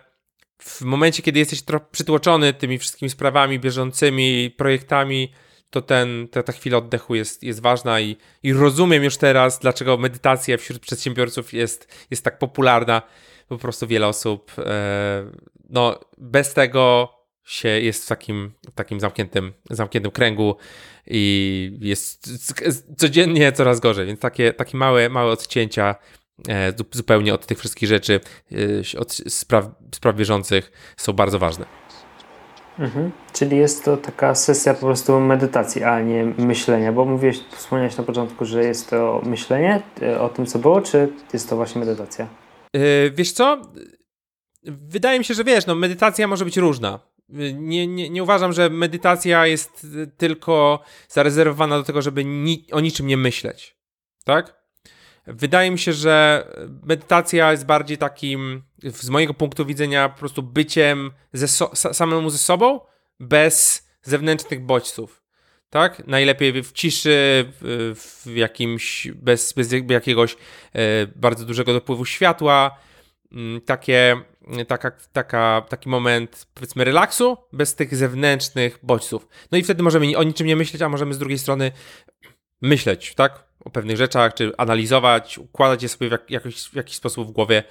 w momencie, kiedy jesteś trochę przytłoczony tymi wszystkimi sprawami bieżącymi, projektami, to ten, ta, ta chwila oddechu jest, jest ważna i, i rozumiem już teraz, dlaczego medytacja wśród przedsiębiorców jest, jest tak popularna. Po prostu wiele osób, e, no bez tego się jest w takim, w takim zamkniętym, zamkniętym kręgu i jest codziennie coraz gorzej, więc takie, takie małe, małe odcięcia e, zupełnie od tych wszystkich rzeczy, e, od spraw, spraw bieżących są bardzo ważne. Mhm. Czyli jest to taka sesja po prostu medytacji, a nie myślenia, bo mówiłeś, wspomniałeś na początku, że jest to myślenie e, o tym, co było, czy jest to właśnie medytacja? Yy, wiesz co? Wydaje mi się, że wiesz, no medytacja może być różna nie, nie, nie uważam, że medytacja jest tylko zarezerwowana do tego, żeby ni o niczym nie myśleć. Tak? Wydaje mi się, że medytacja jest bardziej takim, z mojego punktu widzenia, po prostu byciem ze so samemu ze sobą, bez zewnętrznych bodźców. Tak? Najlepiej w ciszy, w jakimś, bez, bez jakiegoś e, bardzo dużego dopływu światła. Mm, takie taka, taka, taki moment, powiedzmy, relaksu, bez tych zewnętrznych bodźców. No i wtedy możemy o niczym nie myśleć, a możemy z drugiej strony myśleć, tak? O pewnych rzeczach, czy analizować, układać je sobie w, jak, jakiś, w jakiś sposób w głowie,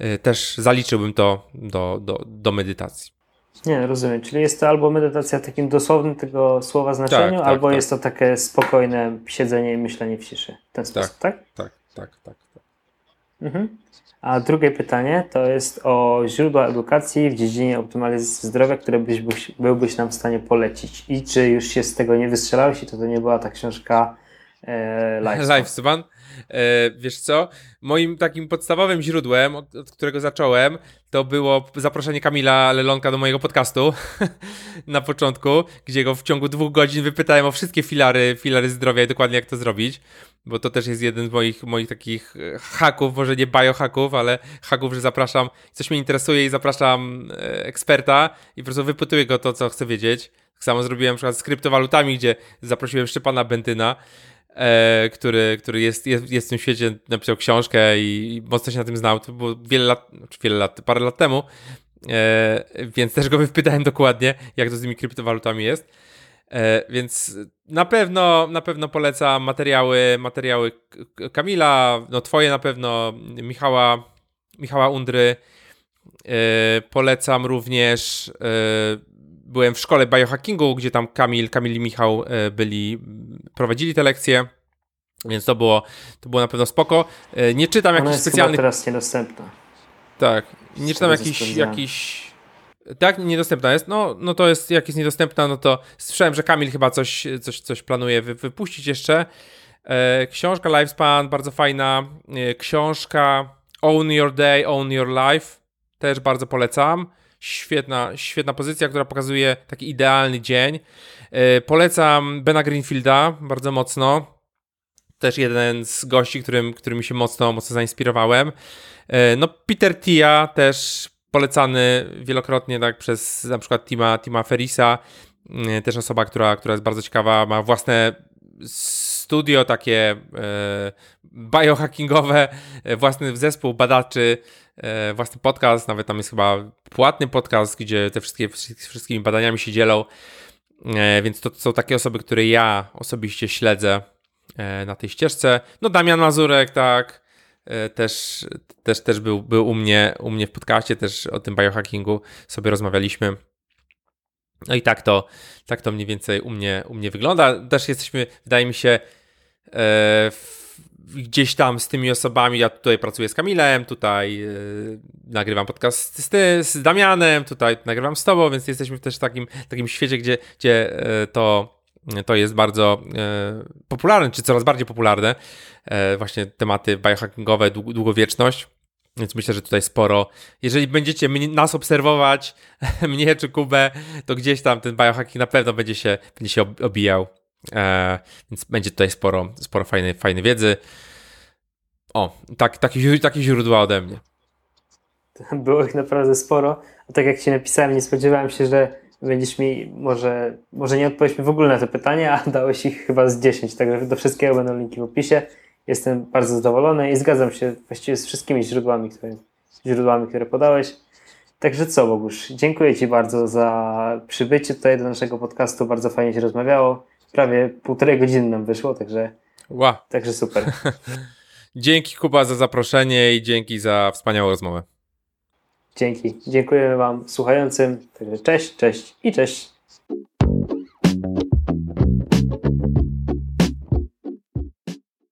y, też zaliczyłbym to do, do, do medytacji. Nie, rozumiem. Czyli jest to albo medytacja w takim dosłownym tego słowa znaczeniu, tak, tak, albo tak. jest to takie spokojne siedzenie i myślenie w ciszy. W ten sposób, tak? Tak, tak, tak. tak, Mhm. A drugie pytanie to jest o źródła edukacji w dziedzinie optymalizacji zdrowia, które byś, byś, byłbyś nam w stanie polecić. I czy już się z tego nie wystrzelałeś i to, to nie była ta książka Lifespan? Lifespan. E, wiesz co? Moim takim podstawowym źródłem, od, od, którego zacząłem, to było zaproszenie Kamila Lelonka do mojego podcastu na początku, gdzie go w ciągu dwóch godzin wypytałem o wszystkie filary, filary zdrowia i dokładnie jak to zrobić, bo to też jest jeden z moich, moich takich e, haków, może nie biohaków, ale haków, że zapraszam, coś mnie interesuje i zapraszam e, eksperta i po prostu wypytuję go to, co chcę wiedzieć. Tak samo zrobiłem na przykład z kryptowalutami, gdzie zaprosiłem Szczepana Bentyna, e, który, który jest, jest, jest w tym świecie, napisał książkę i, i mocno się na tym znał. To było wiele lat, znaczy wiele lat, parę lat temu, e, więc też go wypytałem dokładnie, jak to z tymi kryptowalutami jest. E, więc na pewno, na pewno polecam materiały, materiały Kamila, no twoje na pewno, Michała, Michała Undry. E, polecam również, e, byłem w szkole biohackingu, gdzie tam Kamil, Kamil i Michał e, byli, prowadzili te lekcje. Więc to było, to było na pewno spoko. E, nie czytam jakichś specjalnych. teraz niedostępna. Tak. Nie czytam jakichś, jakichś tak, niedostępna jest. No, no to jest, jak jest niedostępna, no to słyszałem, że Kamil chyba coś, coś, coś planuje wy, wypuścić jeszcze. E, książka Lifespan, bardzo fajna. E, książka Own Your Day, Own Your Life, też bardzo polecam. Świetna, świetna pozycja, która pokazuje taki idealny dzień. E, polecam Bena Greenfielda bardzo mocno. Też jeden z gości, którym, którymi się mocno, mocno zainspirowałem. E, no, Peter Tia też polecany wielokrotnie tak przez na przykład Tima, Tima Ferisa, mm, też osoba, która, która jest bardzo ciekawa, ma własne studio takie e, biohackingowe, e, własny zespół badaczy, e, własny podcast, nawet tam jest chyba płatny podcast, gdzie te wszystkie, wszystkimi badaniami się dzielą, e, więc to, są takie osoby, które ja osobiście śledzę e, na tej ścieżce. No Damian Mazurek, tak, E, też, też, też był, był u, mnie, u mnie w podcaście, też o tym biohackingu sobie rozmawialiśmy. No i tak to, tak to mniej więcej u mnie, u mnie wygląda. Też jesteśmy, wydaje mi się, e, w, gdzieś tam z tymi osobami. Ja tutaj pracuję z Kamilem, tutaj e, nagrywam podcast z, ty, z Damianem, tutaj nagrywam z Tobą, więc jesteśmy też w takim, takim świecie, gdzie, gdzie e, to to jest bardzo e, popularne, czy coraz bardziej popularne, właśnie tematy biohackingowe, długowieczność. Więc myślę, że tutaj sporo. Jeżeli będziecie nas obserwować, mnie czy Kubę, to gdzieś tam ten biohacking na pewno będzie się, będzie się obijał. E, więc będzie tutaj sporo, sporo fajnej, fajnej wiedzy. O, tak, takie, takie źródła ode mnie. Było ich naprawdę sporo. A tak jak ci napisałem, nie spodziewałem się, że będziesz mi, może, może nie odpowiedź mi w ogóle na to pytanie, a dałeś ich chyba z 10, także do wszystkiego będą linki w opisie. Jestem bardzo zadowolony i zgadzam się właściwie z wszystkimi źródłami, które, źródłami, które podałeś. Także co, Bogusz, dziękuję Ci bardzo za przybycie tutaj do naszego podcastu. Bardzo fajnie się rozmawiało. Prawie półtorej godziny nam wyszło, także, wow. także super. dzięki Kuba za zaproszenie i dzięki za wspaniałą rozmowę. Dzięki. Dziękujemy Wam słuchającym. Także cześć, cześć i cześć.